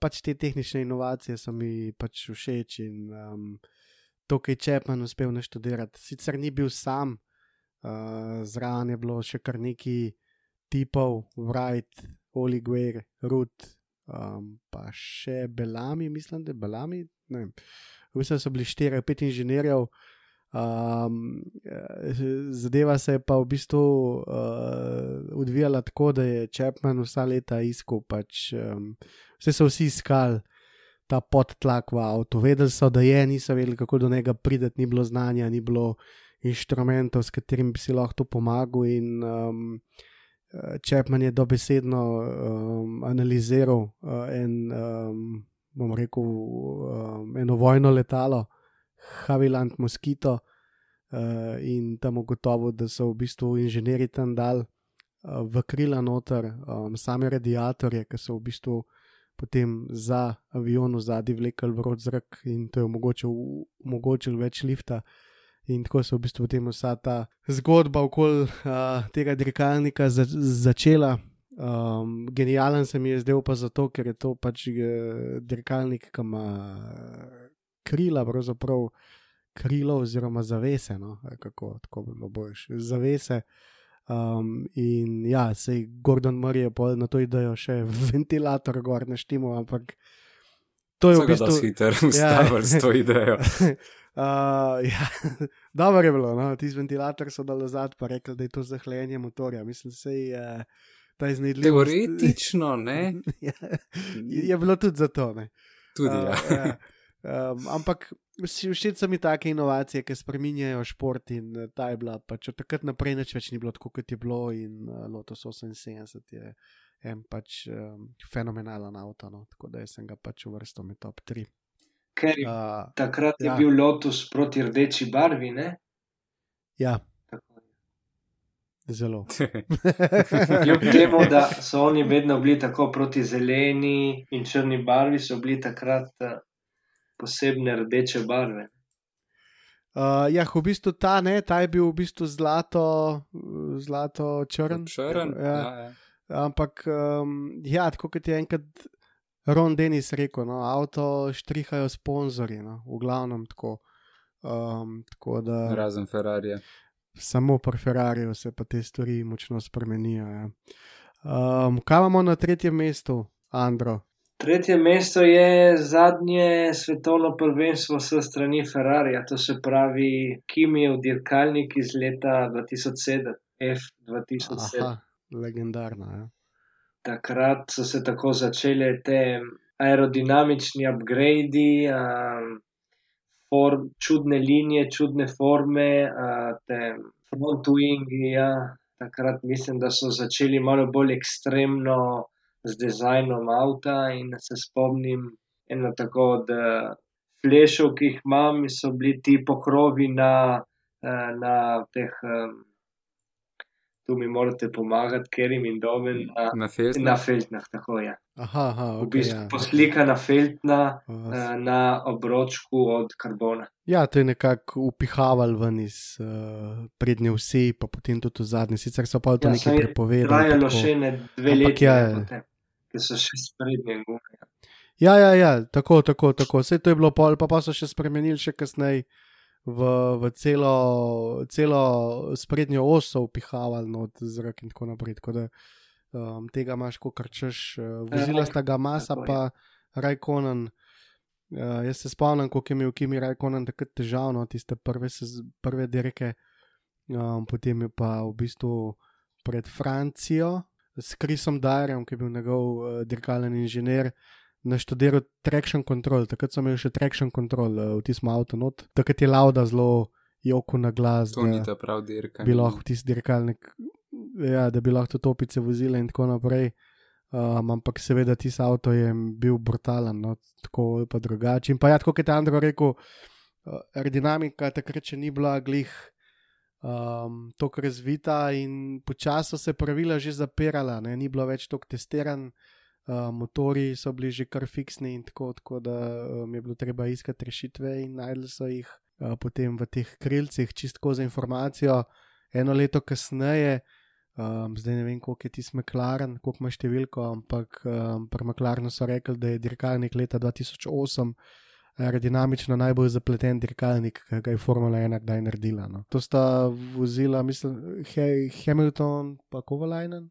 pač te tehnične inovacije so mi pač všeč in, to, ke je Chapman uspel naštudirati, sicer ni bil sam, zraven je bilo še kar nekaj tipov, Wright, Ogier, Rudd, pa še Bellami, mislim, da vem. Mislim, da so bili štirje pet inženirjev. Zadeva se je pa v bistvu, odvijala tako, da je Chapman vsa leta iskal pač, saj so vsi iskali ta podtlak v avtu, vedeli so, da je, niso vedeli, kako do njega priti, ni bilo znanja, ni bilo inštrumentov, s katerimi bi si lahko to pomagal, in, Chapman je dobesedno, analiziral, en, bom rekel, eno vojno letalo, Havilland Mosquito, in tam ugotovil, da so v bistvu inženirji tam dali, v krila noter, same radiatorje, ke so v bistvu potem za avion odzadaj vlekli vroč zrak, in to je omogočilo, omogočilo več lifta. In tako se je v bistvu potem vsa ta zgodba okoli, tega dirkalnika začela. genialen se mi je zdel pa zato, ker je to pač, dirkalnik, ke ima krila pravzaprav, krilo oziroma zavese, no, kako, tako bi bilo boljše, zavese. in ja, saj Gordon Murray je pol na to idejo še [LAUGHS] ventilator gor naštimal, ampak to je So v bistvu. dosti hitro [LAUGHS] ustavili s to idejo. [LAUGHS] ja, dobro je bilo, no, tisti ventilator so dali zadaj pa rekli, da je to za hlajenje motorja, mislim, saj, ta iznajdljivost. Teoretično, ne. Ja, je bilo tudi zato, ne. Tudi, Uh, ja. ja. Um, ampak všeč so mi take inovacije, ki spreminjajo šport in eh, ta je bila. Pač od takrat naprej nič več ni bilo tako, kot je bilo in uh, Lotus 78 je en pač um, fenomenalen avto. No? Tako da sem ga pač uvrstil med top 3. Ker je Uh, takrat je ja. bil Lotus proti rdeči barvi, ne? ja, zelo. [LAUGHS] Kljub temu, da so oni vedno bili tako proti zeleni in črni barvi, so bili takrat eh, posebne rdeče barve. Uh, ja, v bistvu ta ne, ta je bil v bistvu zlato, zlato črn. Črn. Ja. Ja, ja. Ampak, um, ja, tako kot je enkrat Ron Denis rekel, no, avto štrihajo sponzorji, no, v glavnem tako. Um, tako da Razen Ferrari. samo pri Ferrariju se pa te stvari močno spremenijo. Ja. Um, kaj imamo na tretjem mestu, Andro? Tretje mesto je zadnje svetovno prvenstvo s strani Ferrarija, to se pravi Kimijev dirkalnik iz leta 2007, F2007. Aha, legendarna. Ja. takrat so se tako začele te aerodinamični upgradi, um, form, čudne linije, čudne forme, uh, te front wingi. Ja. Takrat mislim, da so začeli malo bolj ekstremno z dizajnom avta in se spomnim eno tako od uh, flešov, ki jih imam, so bili ti pokrovi na, uh, na teh. Um, Tu mi morate pomagati, Kerim in Domen, na, Na Feltnu. na Feltnah, tako je. Aha, aha, V okay, bistvu ja. poslikana Feltna Uh, eh, na obročku od karbona. Ja, to je nekako upihaval ven iz uh, prednje vsi, pa potem tudi v zadnje. Sicer so pa to Ja, nekaj prepovedali. Trajalo tako. še ne dve leti, ja, ja. Ki so še sprednje gume. Ja, ja, ja, tako, tako, tako. Vse to je bilo pol, pa, pa so še spremenili še kasneje v, v celo, celo sprednjo os so upihavali not zrak in tako naprej. Tako da um, tega imaš, ko krčeš. Uh, vozila sta ga masa, pa Rajkonen. Uh, jaz se spomnim, kako je imel Kimi Rajkonen takrat težavno, tiste prve, prve dirke, um, potem je pa v bistvu pred Francijo s Krisom Darjem, ki je bil njegov uh, dirkalen inženir, naštudiral traction control. Takrat sem imel še traction control uh, v tistem avtu, not. takrat je lauda zelo joko na glas. To ni ta prav dirka. bi lahko tisti dirkalnik, ja, da bi lahko topice vozile in tako naprej. Um, ampak seveda tisti avto je bil brutalen, no, tako ali pa drugače. In pa ja, kot je Andro rekel, uh, aerodinamika takrat še ni bila glih um, tako razvita in počasi se pravila že zapirala, ne, ni bilo več tako testiran. Uh, motori so bili že kar fiksni, in tako, tako da um, je bilo treba iskati rešitve, in najdli so jih uh, potem v teh krilcih, čistko za informacijo. Eno leto kasneje, um, zdaj ne vem, koliko je ti McLaren, koliko ima številko, ampak um, pri McLarenu so rekli, da je dirkalnik leta 2008 aerodinamično najbolj zapleten dirkalnik, ki ga je Formula 1 kdaj naredila. No. To sta vozila, mislim, He Hamilton pa Kovalainen.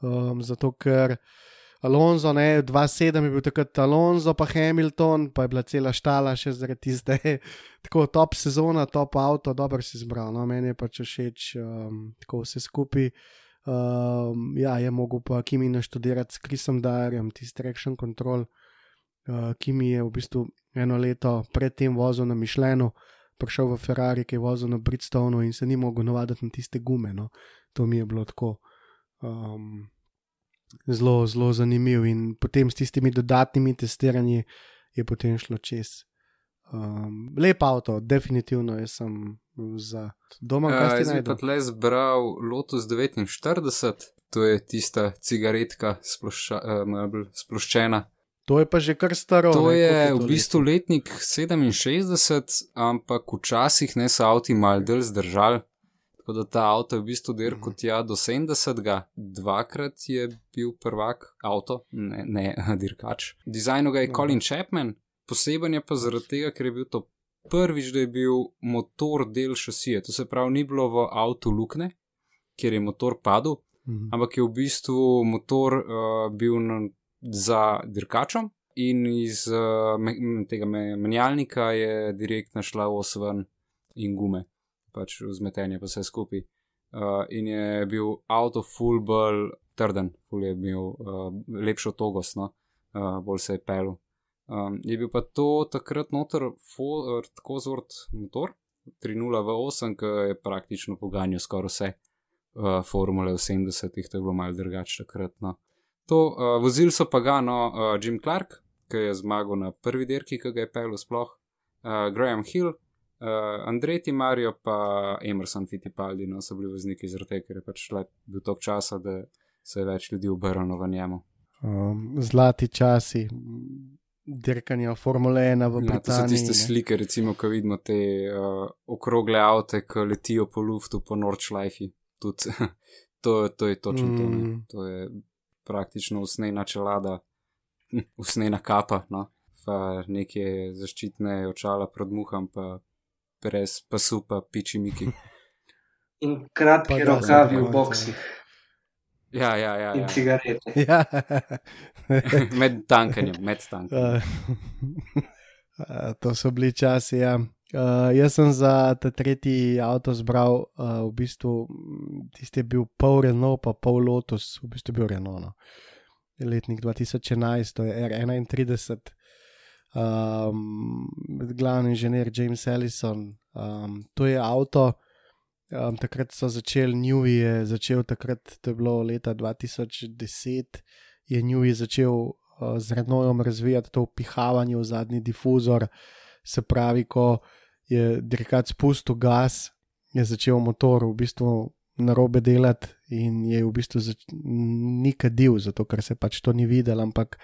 Um, zato ker Alonso, ne, 2-7 je bil takrat Alonso, pa Hamilton, pa je bila cela štala še zaradi tiste [LAUGHS] tako top sezona, top avto, dobro si izbral. No, meni je pač všeč um, tako vse skupaj. Um, ja, je mogel pa Kimi naštudirati s Krisom Darjem, tisti traction control. Uh, Kimi je v bistvu eno leto predtem vozil na Mišljenu, prišel v Ferrari, ki je vozil na Bridgestonu in se ni mogel navaditi na tiste gume. No. To mi je bilo tako. Um, Zelo, zelo zanimiv, in potem s tistimi dodatnimi testiranji je potem šlo čez. Um, lep avto, definitivno jaz sem za doma, kaj Ja, si jaz bi pa najdel. tle zbral Lotus 49, to je tista cigaretka sploša, uh, sploščena. To je pa že kar staro. To ne, je v to bistvu letnik 67, ampak včasih ne so avti mal del zdržali. Tako da ta avto je v bistvu dirko Mhm. tja do 70, dvakrat je bil prvak avto, ne, ne [LAUGHS] dirkač. Dizajnu ga je Ja. Colin Chapman, poseben je pa zaradi tega, ker je bil to prvič, da je bil motor del šasije. To se pravi, ni bilo v avtu lukne, kjer je motor padel, Mhm. ampak je v bistvu motor uh, bil na, za dirkačom in iz uh, me, tega me, menjalnika je direktno šla osven in gume, pač vzmetenje pa vse skupaj. Uh, in je bil avto full bolj trden, full je imel uh, lepšo togost, no? uh, bolj se je pel. Um, je bil pa to takrat noter Ford Cosworth motor 3.0 v 8, ki je praktično poganjal skoraj vse uh, formule v 70-ih, to je bilo malce drugače takrat. No. To uh, vozil so pa ga no uh, Jim Clark, ki je zmagal na prvi dirki, ki ga je pel sploh, uh, Graham Hill, uh, Andrej Mario pa Emerson Fittipaldi, no so bili vozniki zaradi tega, ker je pač bil tok časa, da se je več ljudi obrnilo v njemu. Um, zlati časi, dirkanja Formule 1 v Britaniji. Ja, to so tiste ne. slike, recimo, ko vidimo te uh, okrogle avte, ki letijo po luftu, po Nordschleifi. Tudi, [LAUGHS] to, to je točno mm. to. Ne. To je praktično usnjena čelada, usnjena kapa, no. pa neke zaščitne očala pred muham, pa brez pasu, pa piči miki. [LAUGHS] In kratki da, rokavi v boksih Ja, ja, ja. in ja. cigarete. Ja. [LAUGHS] med tankanjem, med tankanjem. [LAUGHS] Uh, to so bili časi. Ja. Uh, jaz sem za ta tretji avto zbral, uh, v bistvu m, tisti je bil pol Renault, pa pol Lotus, v bistvu je bil Renault. No. Letnik 2011, to je R31, um, glavni inženir James Ellison. Um, to je avto, um, takrat so začeli, Newey je začel, takrat to je bilo leta 2010, je Newey začel z Renaultom razvijati to upihavanje v zadnji difuzor, se pravi, ko je dirkač spustil gas, je začel motor v bistvu narobe delati in je v bistvu zač- ni kadil, zato ker se pač to ni videl, ampak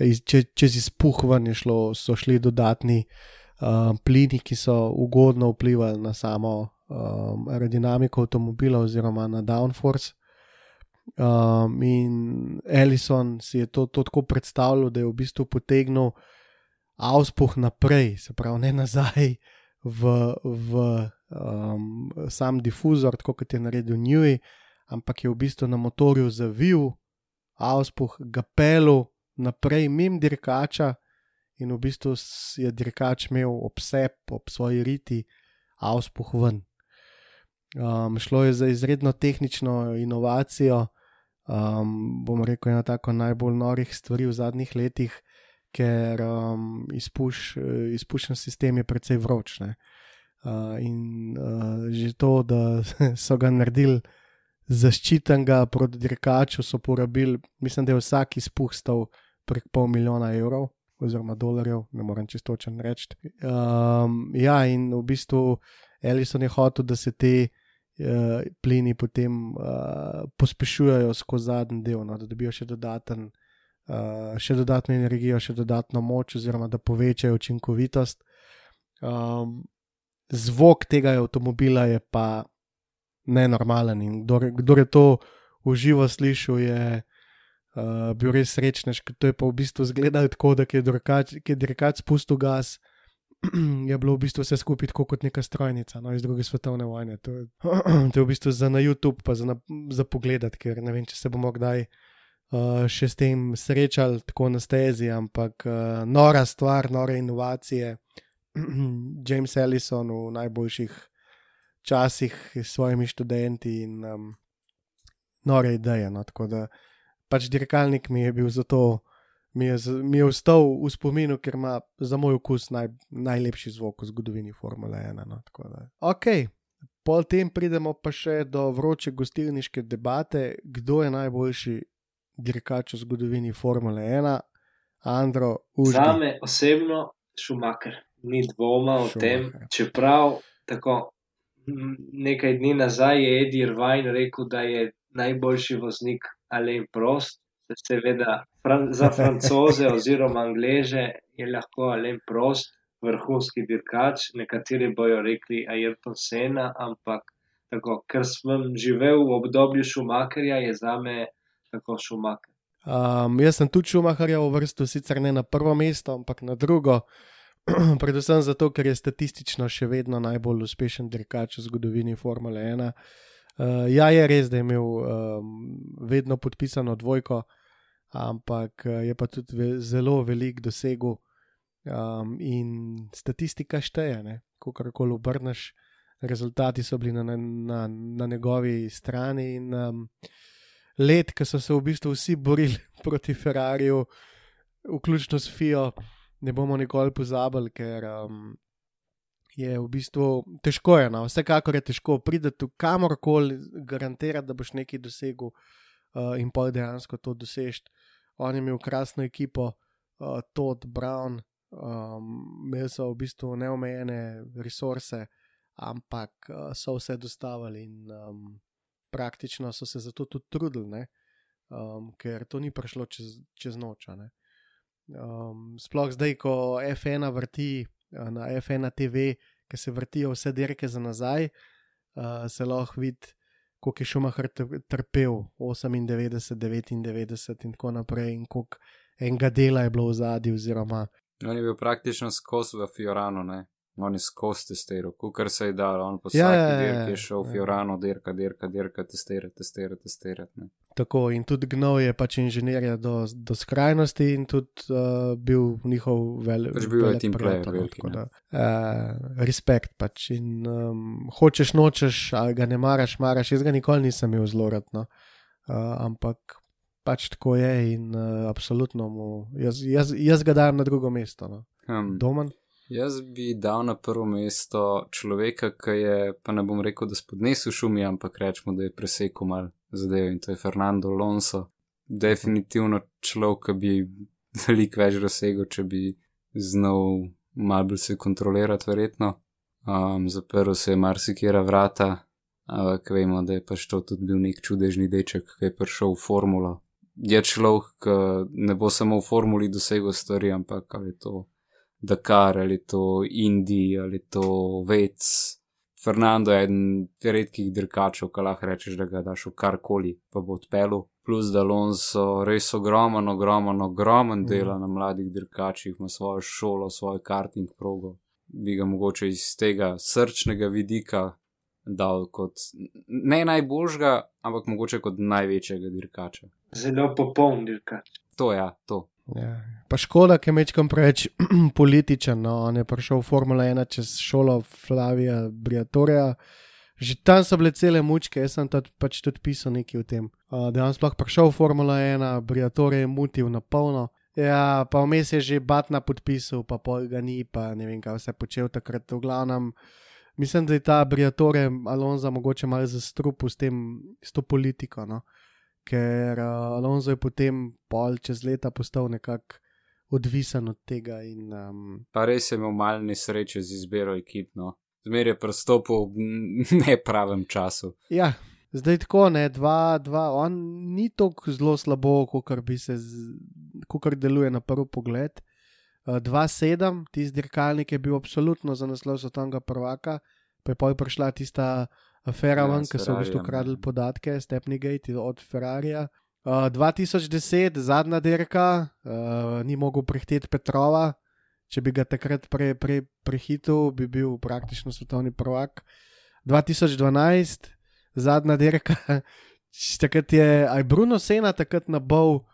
iz, če, čez izpuh ven je šlo, so šli dodatni uh, plini, ki so ugodno vplivali na samo um, aerodinamiko avtomobila oziroma na downforce. Um, in Ellison si je to, to tako predstavljal, da je v bistvu potegnil avspuh naprej, se pravi ne nazaj v, v um, sam difuzor, tako kot je naredil Newey, ampak je v bistvu na motorju zavil avspuh, ga pelil naprej mimo dirkača in v bistvu je dirkač imel obseb ob svoji riti avspuh ven. Um, šlo je za izredno tehnično inovacijo, um, bom rekel, ena tako najbolj norih stvari v zadnjih letih, ker um, izpuš, eh, izpušen sistem je precej vroč. Ne? Uh, in uh, že to, da [LAUGHS] so ga naredili zaščitenega proti dirkaču, so porabili, mislim, da je vsak izpuh stal prek pol milijona evrov. Oziroma, dolarjev, ne morem čistočen reči. Um, ja, in v bistvu Ellison je hotel, da se te uh, plini potem uh, pospešujejo skozi zadnji del, no, da dobijo še, dodaten, uh, še dodatno energijo, še dodatno moč, oziroma da povečajo učinkovitost. Um, zvok tega avtomobila je pa nenormalen in kdor, kdor je to v živo slišal, je uh, bil res srečnež, ker to je pa v bistvu izgledalo tako, da je dirkač spustil gas. [CLEARS THROAT] Je bilo v bistvu vse skupaj tako kot neka strojnica no, iz druge svetovne vojne. To je, [CLEARS THROAT] to je v bistvu za na YouTube, pa za, na, za pogled, ker ne vem, če se bomo kdaj uh, še s tem srečali tako na stezi, ampak uh, nora stvar, nore inovacije. [CLEARS THROAT] James Ellison v najboljših časih s svojimi študenti in um, nore ideje. No, tako da pač dirkalnik mi je bil zato, mi je, mi je ostal v spominu, ker ima za moj okus naj, najlepši zvok v zgodovini Formule 1. No, ok, pol tem pridemo pa še do vroče gostilniške debate, kdo je najboljši dirkač v zgodovini Formule 1. Andro, užgi. Za me osebno Šumaker, ni dvoma o tem, čeprav tako nekaj dni nazaj je Eddie Irvine rekel, da je najboljši voznik Alain Prost. Seveda fran za francoze oziroma angleže je lahko Alain Prost vrhunski dirkač, nekateri bojo rekli Ayrton Senna, ampak tako, ker sem živel v obdobju Schumacherja, je za me tako Schumacher. Um, jaz sem tudi Šumaharja uvrstil, sicer ne na prvo mesto, ampak na drugo. [CLEARS THROAT] Predvsem zato, ker je statistično še vedno najbolj uspešen dirkač v zgodovini Formule 1. Uh, ja, je res, da je imel um, vedno podpisano dvojko, ampak uh, je pa tudi ve zelo velik dosegel um, in statistika šteje. Ko karkoli obrneš, rezultati so bili na, na, na, njegovi strani. In, um, let, ko so se v bistvu vsi borili [LAUGHS] proti Ferrariju, vključno s FIO, ne bomo nikoli pozabili, ker um, je v bistvu težko. Je, no? Vsekakor je težko priti kamorkoli, garantirati, da boš nekaj dosegel uh, in pa dejansko to dosež. On je imel krasno ekipo, uh, Todd Brown, um, imeli so v bistvu neomejene resurse, ampak uh, so vse dostavili in um, praktično so se zato tudi trudili, um, ker to ni prišlo čez, čez noč. Um, sploh zdaj, ko F1 vrti uh, na F1 TV, ki se vrtijo vse dirke za nazaj, uh, se lahko vidi, koliko je Šumahr trpel, 98, 99 in tako naprej, in koliko enega dela je bilo v zadju. Oziroma... On je bil praktično skozi v Fiorano, ne? on je skozi testiral, kar se je dal, on po Ja, vsaki ja, ja, dirki ja, je šel v ja. Fiorano, dirka, dirka, dirka, testira, testira, testira. Tako in tudi gnov je pač inženirja do, do skrajnosti in tudi uh, bil njihov velik. Pač bil je team player veliki, ne. Uh, respekt pač in um, hočeš, nočeš, ali ga ne maraš, maraš. Jaz ga nikoli nisem imel zelo rad, no. uh, ampak pač tako je in uh, absolutno mu, jaz, jaz, jaz ga dajem na drugo mesto. No. Um, Domen. Jaz bi dal na prvo mesto človeka, ki je, pa ne bom rekel, da spodnesel šumi, ampak rečemo, da je presekal mal zadev in to je Fernando Alonso. Definitivno človek, ki bi [LAUGHS] veliko več dosegel, če bi znal mal bolj se kontrolirati, verjetno. Um, zaprl se je marsikera vrata, ampak vemo, da je pač to tudi bil nek čudežni deček, ki je prišel v formulo. Je človek, ki ne bo samo v formuli dosegel stvari, ampak ali je to. Dakar ali to Indij ali to Vec. Fernando je eden redkih dirkačev, ki lahko rečeš, da ga daš v karkoli, pa bo odpeljal. Plus, da Alonso res ogromen, ogromen, ogromen dela na mladih dirkačih, ima svojo šolo, svoj karting progo. Bi ga mogoče iz tega srčnega vidika dal kot ne najboljšega, ampak mogoče kot največjega dirkača. Zelo popoln dirkač. To je, ja, to. Ja. Pa škoda, ker je mečkam preveč [CLEARS THROAT] političen. No. On je prišel v Formula 1 čez šolo Flavija Briatorja. Že tam so bile cele mučke, jaz sem tudi, pač tudi pisal nekaj o tem. Uh, da je on sploh prišel v Formula 1, Briatorje je mutil na polno. Ja, pa vmes je že Batna podpisal, pa pol ga ni, pa ne vem, kaj vse počel takrat. V glavnem, mislim, da je ta Briatore Alonso mogoče malo zastrupil s, tem, s to politiko. No ker uh, Alonso je potem pol čez leta postal nekako odvisen od tega. In, um, Pa res je imel malo nesreče z izbiro ekip, no. Zmer je prstopil v [LAUGHS] nepravem času. ja, zdaj tako, ne, dva, dva, on ni tako zelo slabo, kot bi se, kot deluje na prvi pogled. Uh, 2-7, tisti dirkalnik je bil absolutno za naslov svetovnega prvaka, pa je pol prišla tista afera Ja, ven, ki so v bistvu Ferrarijem, kradli ja. podatke, Stepnigate od Ferrarija. Uh, 2010, zadnja dirka, uh, ni mogel prehiteti Petrova. Če bi ga takrat pre, pre, prehitil, bi bil praktično svetovni prvak. 2012, zadnja dirka, [LAUGHS] takrat je aj Bruno Sena takrat nabal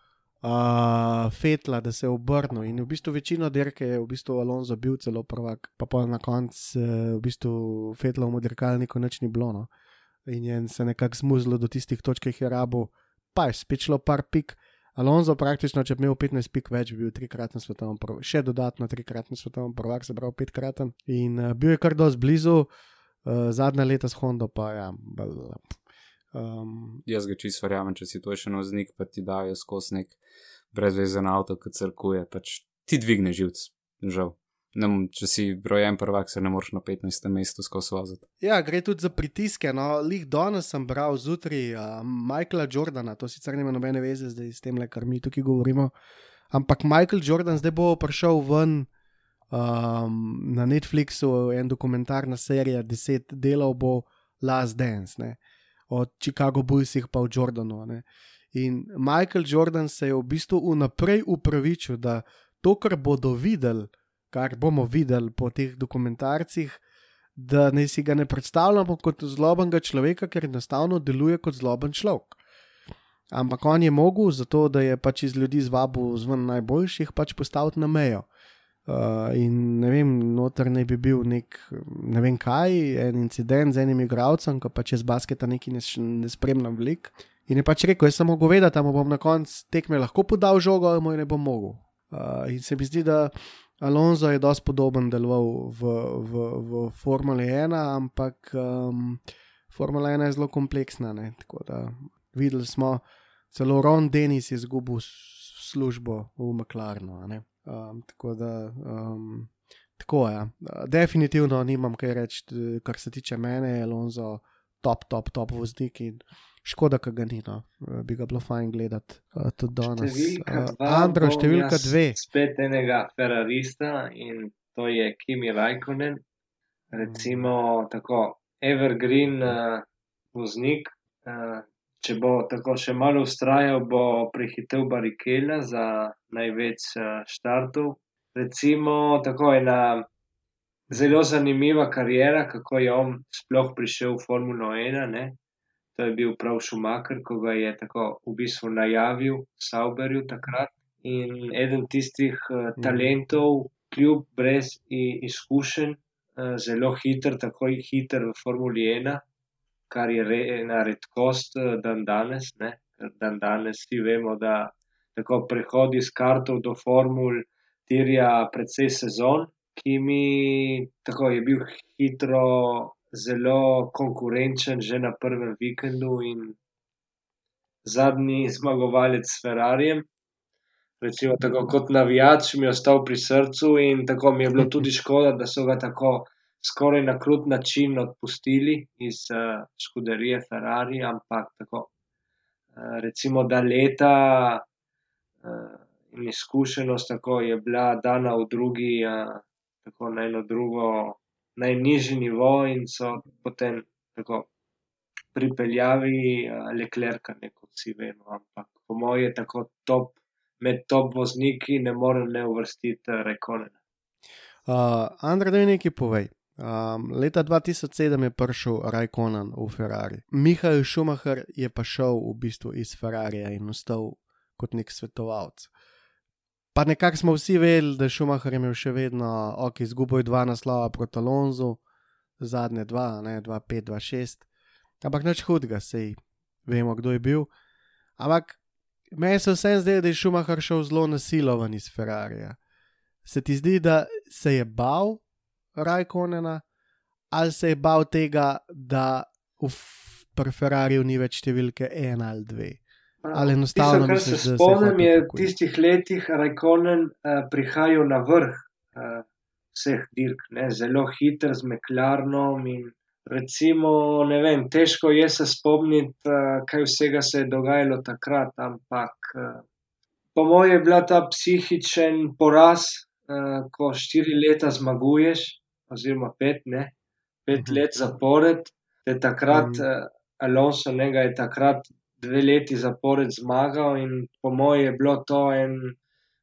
uh, Fetla, da se je obrnil in v bistvu večino dirke je v bistvu Alonso bil celo prvak, pa pa na koncu uh, v bistvu Fetlovemu dirkalniku nič ni bilo. No. In je se nekako zmuzlo do tistih točk, ki jih je rabo, pa je spet šlo par pik. Alonso praktično, če bi imel 15 pik več, bi bil trikraten svetovni prvak, še dodatno trikraten svetovni prvak, se pravi petkraten. In uh, bil je kar dosti blizu, uh, zadnja leta s Hondo pa ja. Bel, um, Jaz ga čisto verjamem, če si to še noznik, pa ti dajo skozi nek brezvezen avto, ki crkuje, pač ti dvigne živc, žal. Ne, m- če si rojen prvak, se ne moreš na 15. mestu skozi voziti. Ja, gre tudi za pritiske. No, Lih danes sem bral zjutraj uh, Michaela Jordana, to sicer nima nobene veze zdaj s tem, kar mi tukaj govorimo. Ampak Michael Jordan zdaj bo prišel ven um, na Netflixu, en dokumentarna serija, deset delov bo Last Dance, ne, od Chicago Bullsih pa v Jordanu. Ne. In Michael Jordan se je v bistvu vnaprej upravičil, da to, kar bodo videli, kar bomo videli po teh dokumentarcih, da ne si ga ne predstavljamo kot zlobenega človeka, ker enostavno deluje kot zloben človek. Ampak on je mogel, zato da je pač iz ljudi zvabil zven najboljših, pač postaviti na mejo. Uh, in ne vem, noter ne bi bil nek, ne vem kaj, en incident z enim igralcem, ki pač je z basketa nekaj ne, ne spremljam velik. In je pač rekel, jaz samo govedati, da mu bom na koncu tekme lahko podal žogo, ali mu je ne bom mogel. Uh, in se mi zdi, da Alonso je dosti podoben deloval v, v, v Formuli 1, ampak um, Formula 1 je zelo kompleksna. Ne? Tako da videli smo, celo Ron Dennis je izgubil službo v McLarenu. Um, tako da. Um, Tako je. Ja. Definitivno nimam kaj reči, kar se tiče mene, je Alonso top, top, top voznik in škoda, da ga ni. No. Eh, Bi ga bilo fajn gledati uh, tudi danes. Uh. Andro, številka dve. Spet enega Ferrarista in to je Kimi Raikkonen. Recimo tako Evergreen uh, voznik. Uh, če bo tako še malo ustrajal, bo prehitev Barikela za največ uh, štartov. Recimo tako ena zelo zanimiva karijera, kako je on sploh prišel v Formulo 1. Ne? To je bil prav Schumacher, ko ga je tako v bistvu najavil Sauberju takrat. In eden tistih uh, talentov, kljub brez izkušenj, uh, zelo hiter, tako hiter v Formuli 1, kar je re, ena redkost uh, dan danes. Ne? Ker dan danes vsi vemo, da tako prehod iz kartov do formul terja precej sezon, ki mi tako je bil hitro zelo konkurenčen že na prvem vikendu in zadnji zmagovalec s Ferrarijem. Recimo, tako kot navijač mi je ostal pri srcu in tako mi je bilo tudi [LAUGHS] škoda, da so ga tako skoraj na krut način odpustili iz uh, škuderije Ferrari, ampak tako, uh, recimo, da leta uh, in izkušenost tako je bila dana v drugi, tako na eno drugo, najnižji nivo in so potem tako pripeljavi Leclerca, ne kot vsi vemo, ampak po mojem je tako top, med top vozniki ne morem ne uvrstiti Rekonena. Uh, Andrej, da nekaj povej. Um, leta 2007 je prišel Raikkonen v Ferrari. Mihael Schumacher je pa šel v bistvu iz Ferrarija in ostal kot nek svetovalec. Pa nekako smo vsi vedeli, da Schumacher je imel še vedno, ok, izgubil je dva naslova proti Alonzu, zadnje dva, ne, 2-5, 2-6. Ampak nič hudega, sej vemo, kdo je bil. Ampak meni se vsem zdi, da je Schumacher šel zelo nasilovan iz Ferrarija. Se ti zdi, da se je bal Rajkonena, ali se je bal tega, da v Ferrariju ni več številke ena ali dve? Ali enostavno Tisto, kar misliš, se spomnim, je v tistih letih Rajkonen uh, prihajal na vrh uh, vseh dirk, ne, zelo hiter z meklarnom in recimo, ne vem, težko je se spomniti, uh, kaj vsega se je dogajalo takrat, ampak uh, po mojem je bila ta psihičen poraz, uh, ko štiri leta zmaguješ, oziroma pet, ne, pet Mhm. let zapored, da je takrat Mhm. uh, Alonso njega je takrat dve leti zapored zmagal in po mojem je bilo to en,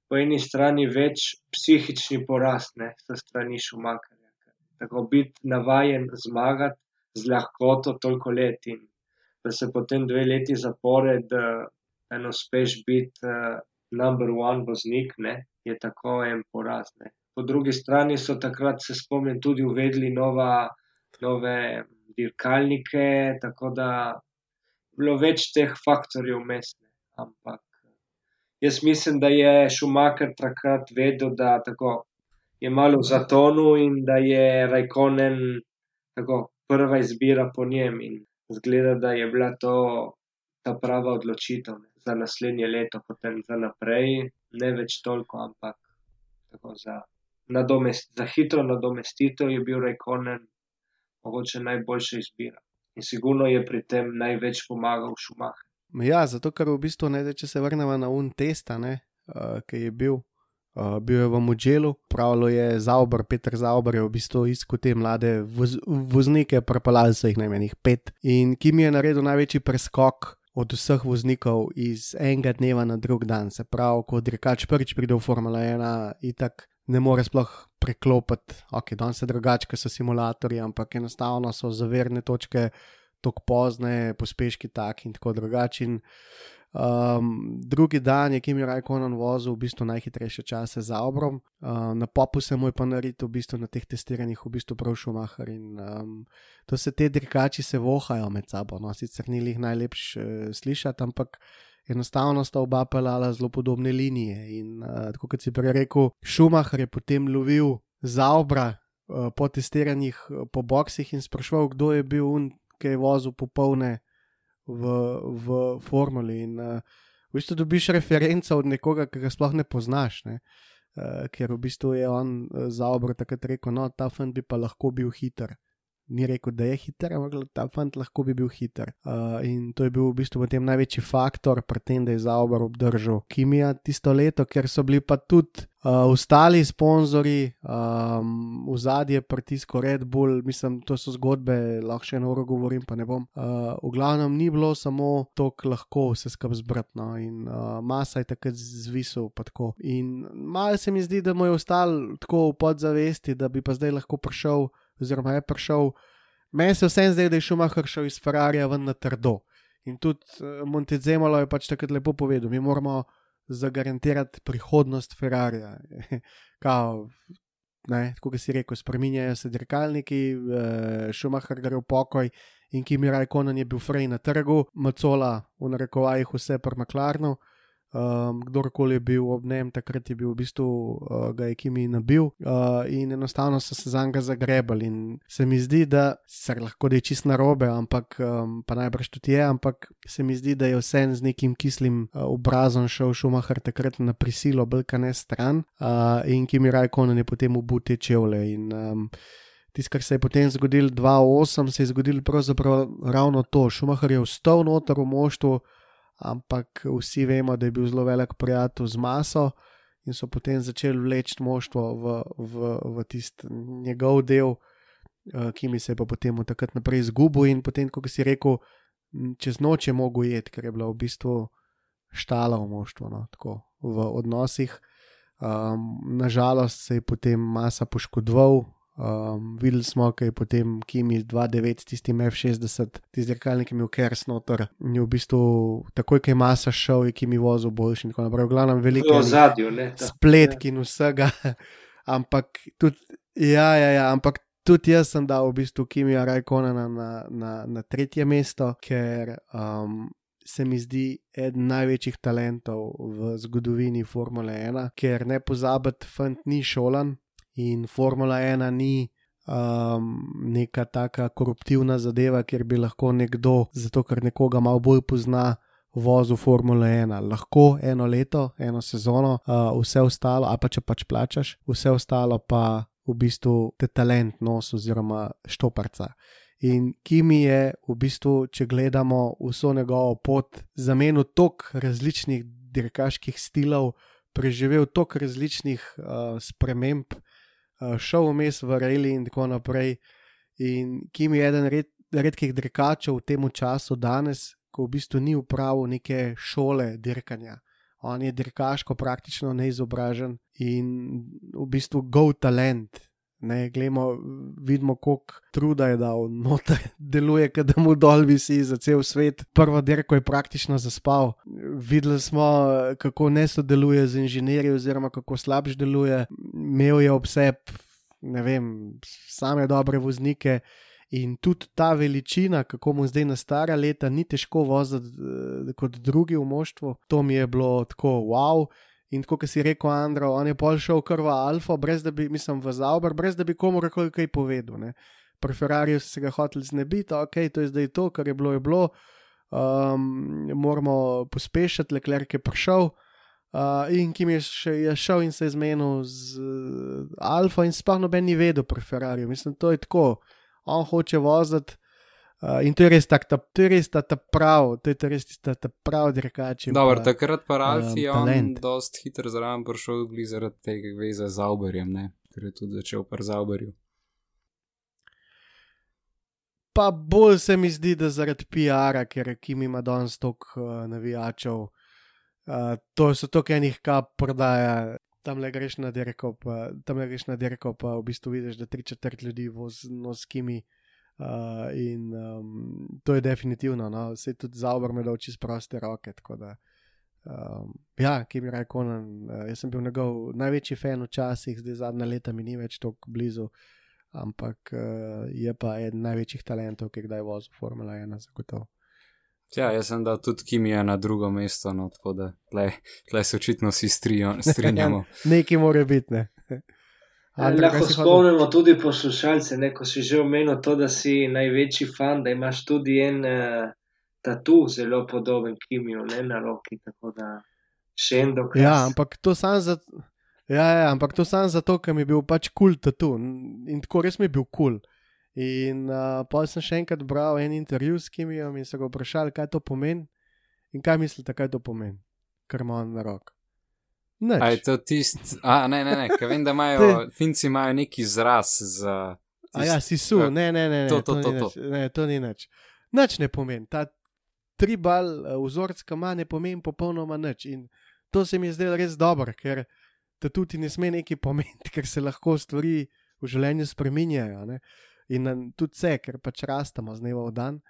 po eni strani več psihični poraz, ne, s strani Šumakarja. Tako biti navajen zmagati z lahkoto toliko let in da se potem dve leti zapored uh, en uspeš biti uh, number one voznik, ne, je tako en poraz. Ne. Po drugi strani so takrat, se spomnim, tudi uvedli nova, nove dirkalnike, tako da je bilo več teh faktorjev mestne. Ampak jaz mislim, da je Šumaker takrat vedel, da tako je malo v zatonu in da je Rajkonen tako prva izbira po njem in zgleda, da je bila to ta prava odločitev ne, za naslednje leto, potem za naprej, ne več toliko, ampak tako za, za hitro nadomestitev je bil Rajkonen mogoče najboljša izbira. In sigurno je pri tem največ pomagal Šumacher. Ja, zato ker v bistvu, ne, zdaj, če se vrnemo na un testa, ne, uh, ki je bil. Uh, bil je v Mudželu, pravilo je Zauber, Petr Zauber je v bistvu iskal te mlade voz, voznike, propalali so jih najmenih pet. In ki mi je naredil največji preskok od vseh voznikov iz enega dneva na drug dan. Se pravi, ko dirkač prvič pride v Formula 1, itak ne more sploh preklopiti, ok, danes je drugače, ker so simulatorji, ampak enostavno so zaverne točke tako pozne, pospeški taki in tako drugačen. Um, drugi dan je Kimi Rajkonen vozil v bistvu najhitrejše čase za obrom, uh, na popu se mu je pa naredil v bistvu na teh testiranjih v bistvu prav šumahar in um, to se te dirkači se vohajo med sabo, no sicer ni jih najlepše uh, slišati, ampak enostavno sta oba pelala zelo podobne linije. In uh, kot si prej rekel, Šumacher je potem lovil za obra uh, po testiranjih uh, po boksih in sprašval, kdo je bil un, ki je vozil popolne v, v formuli. In uh, v bistvu dobiš referenco od nekoga, ki ga sploh ne poznaš. Ne? Uh, ker v bistvu je on uh, za obro takrat rekel, no, ta fant bi pa lahko bil hiter ni rekel, da je hiter, ampak ta fant lahko bi bil hiter. Uh, in to je bil v bistvu potem največji faktor pri tem, da je Zauber obdržal Kimija tisto leto, ker so bili pa tudi uh, ostali sponzorji, um, v zadnje pritisko Red Bull, mislim, to so zgodbe, lahko še eno uro govorim, pa ne bom. Uh, v glavnem ni bilo samo to, kar lahko vse skupaj zbratno in uh, masa je takrat zvisel. In malo se mi zdi, da mu je ostalo tako v podzavesti, da bi pa zdaj lahko prišel oziroma je prišel. Meni se vsem zdaj, da je Šumacher šel iz Ferrarija ven na trdo. In tudi uh, Montezemalo je pač tako lepo povedal, mi moramo zagarantirati prihodnost Ferrarija. [LAUGHS] Kao, ne, tako si rekel, spremenjajo se dirkalniki, Šumacher uh, gre v pokoj in Kimi Rajkonen je bil frej na trgu, Macola v narekovajih vse per Maklarnu. Um, kdorkoli je bil ob njem, takrat je bil v bistvu uh, ga je Kimi nabil uh, in enostavno so se za njega zagrebali. In se mi zdi, da se lahko da je čist narobe, ampak um, pa najbrž tudi je, ampak se mi zdi, da je vse z nekim kislim uh, obrazom šel Šumahar takrat na prisilo, blka ne stran uh, in Kimi Rajkonen je potem ubute čevlje. In, um, Tisto, kar se je potem zgodilo 2-8, se je zgodilo pravzaprav ravno to. Šumahar je vstal noter v moštvu, ampak vsi vemo, da je bil zelo velik prijatelj z maso in so potem začeli vleči moštvo v, v, v tisti njegov del, uh, ki mi se je pa potem od takrat naprej izgubil in potem, kot si rekel, čez noč je mogel jeti, ker je bila v bistvu štala v moštvu, no, tako v odnosih. Um, nažalost se je potem masa poškodoval, Um, videli smo, kaj je potem Kimi 2.9 s tistim F60, ti zrkalnik je imel Kers noter. In je v bistvu takoj, ko je masa šel, je Kimi vozil boljši in tako naprej. V glavnem veliko spletk in vsega. [LAUGHS] ampak tudi, ja, ja, ja, ampak tudi jaz sem dal v bistvu Kimi Rajkonana na, na, na tretje mesto, ker um, se mi zdi eden največjih talentov v zgodovini Formule 1, ker ne pozabiti, fant ni šolan in Formula 1 ni um, neka taka koruptivna zadeva, kjer bi lahko nekdo, zato ker nekoga malo bolj pozna, vozil Formula 1. Lahko eno leto, eno sezono, uh, vse ostalo, a pa če pač plačaš, vse ostalo pa v bistvu te talent nos oziroma štoparca. In Kimi je v bistvu, če gledamo vso njegovo pot, zamenil tok različnih dirkaških stilov, preživel tok različnih uh, sprememb, uh, šel vmes v Rejli in tako naprej. In Kim je eden red, redkih dirkačev v tem času danes, ko v bistvu ni upravil neke šole dirkanja. On je dirkaško praktično neizobražen in v bistvu go talent. Ne, glemo, vidimo, koliko truda je dal, noter [LAUGHS] deluje, da mu dol visi za cel svet. Prvo dirko je praktično zaspal. Videli smo, kako ne sodeluje z inženirji, oziroma kako slabš deluje. Imel je obseb, ne vem, same dobre voznike. In tudi ta veličina, kako mu zdaj na stara leta, ni težko voziti eh, kot drugi v moštvu. To mi je bilo tako wow. In kot si rekel, Andro, on je pol šel kar v Alfa, brez da bi, mislim, v Zauber, brez da bi komu kaj povedal. Ne. Pri Ferrariu so se ga hoteli znebiti, ok, to je zdaj to, kar je bilo, je bilo. Um, moramo pospešiti, lekler je prišel. Uh, in ki je, še, je šel in se je zmenil z uh, Alfa, in sploh noben ni vedel pri Ferrariu. Mislim, to je tako. On hoče voziti. Uh, in to je res tako, ta, to je res ta, ta prav, to je res ta, ta prav dirkač. Dobro, pa, takrat pa Ralf je um, on dost hitro zraven prišel zaradi tega veze z Auberjem, ne? ker je tudi začel par Zauberju. Pa bolj se mi zdi, da zaradi PR-a, ker Kim ima danes toliko uh, navijačev, uh, to so to, kar enih kap prodaja. Tam le greš na dirko, pa, tam le greš na dirko, pa v bistvu vidiš, da tri četrt ljudi vozi nos kimi. Uh, in um, to je definitivno, no, se tudi za obrme da oči sproste roke. Da, um, ja, ki mi reče, uh, jaz sem bil njegov največji fan včasih, zdaj zadnja leta mi ni več tako blizu, ampak uh, je pa eden največjih talentov, ki kdaj vozi Formula 1, zagotovo. Ja, jaz sem dal tudi Kimija na drugo mesto, no, tako da tle, tle se očitno vsi strijo, strinjamo. [LAUGHS] Nekaj mora biti, ne. Andrej, kaj Lahko spomnimo tudi poslušalce, ne, ko si že omenil to, da si največji fan, da imaš tudi en uh, tatu zelo podoben Kimiju, ne na roki, da še en dokaz. Ja, ampak to sam za. Ja, ja, ampak to sam zato, ker mi je bil pač kul cool tatu in tako res mi je bil kul. Cool. In uh, pa sem še enkrat bral en intervju s Kimijem in se ga vprašal, kaj to pomeni in kaj mislite, kaj to pomeni, kar ima on na rok. A je to tisti, a ne, ne, ne, ker vem, da imajo, Finci imajo neki izraz za. A ja, si su, ja, ne, ne, ne, ne, to, to, ni to, nič, ne, to ni nič. Nič ne pomeni. Ta tribal eh, vzorec, ki ima, ne pomeni popolnoma nič. In to se mi je zdelo res dobro, ker te tudi ne sme nekaj pomeniti, [LAUGHS] ker se lahko stvari v življenju spreminjajo. Ne? In eh, tudi vse, ker pač rastemo z dneva v dan.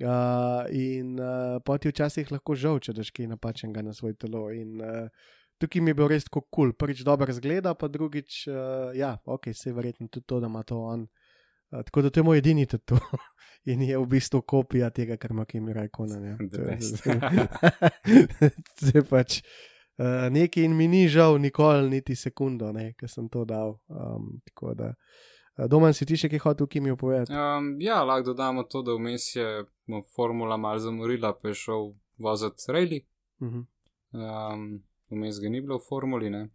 Uh, in uh, poti včasih lahko žal, če daš kaj napačnega na svoj telo. In uh, tukaj mi je bil res tako kul, cool. prvič dobro zgleda, pa drugič, uh, ja, ok, se je verjetno tudi to, da ima to on. Uh, tako da to je moj edini tatu. [LAUGHS] In je v bistvu kopija tega, kar ima Kimi Rajkona. [LAUGHS] The best. Zdaj [LAUGHS] pač uh, nekaj in mi ni žal, nikoli, niti sekundo, ker sem to dal. Um, tako da, uh, doma si ti še kaj hotel, Kimi, povedati. Um, ja, lahko dodamo to, da vmes je formula malo zamorila, pa je šel voziti reli. Uh -huh. Um, vmes ga ni bilo v formuli, ne.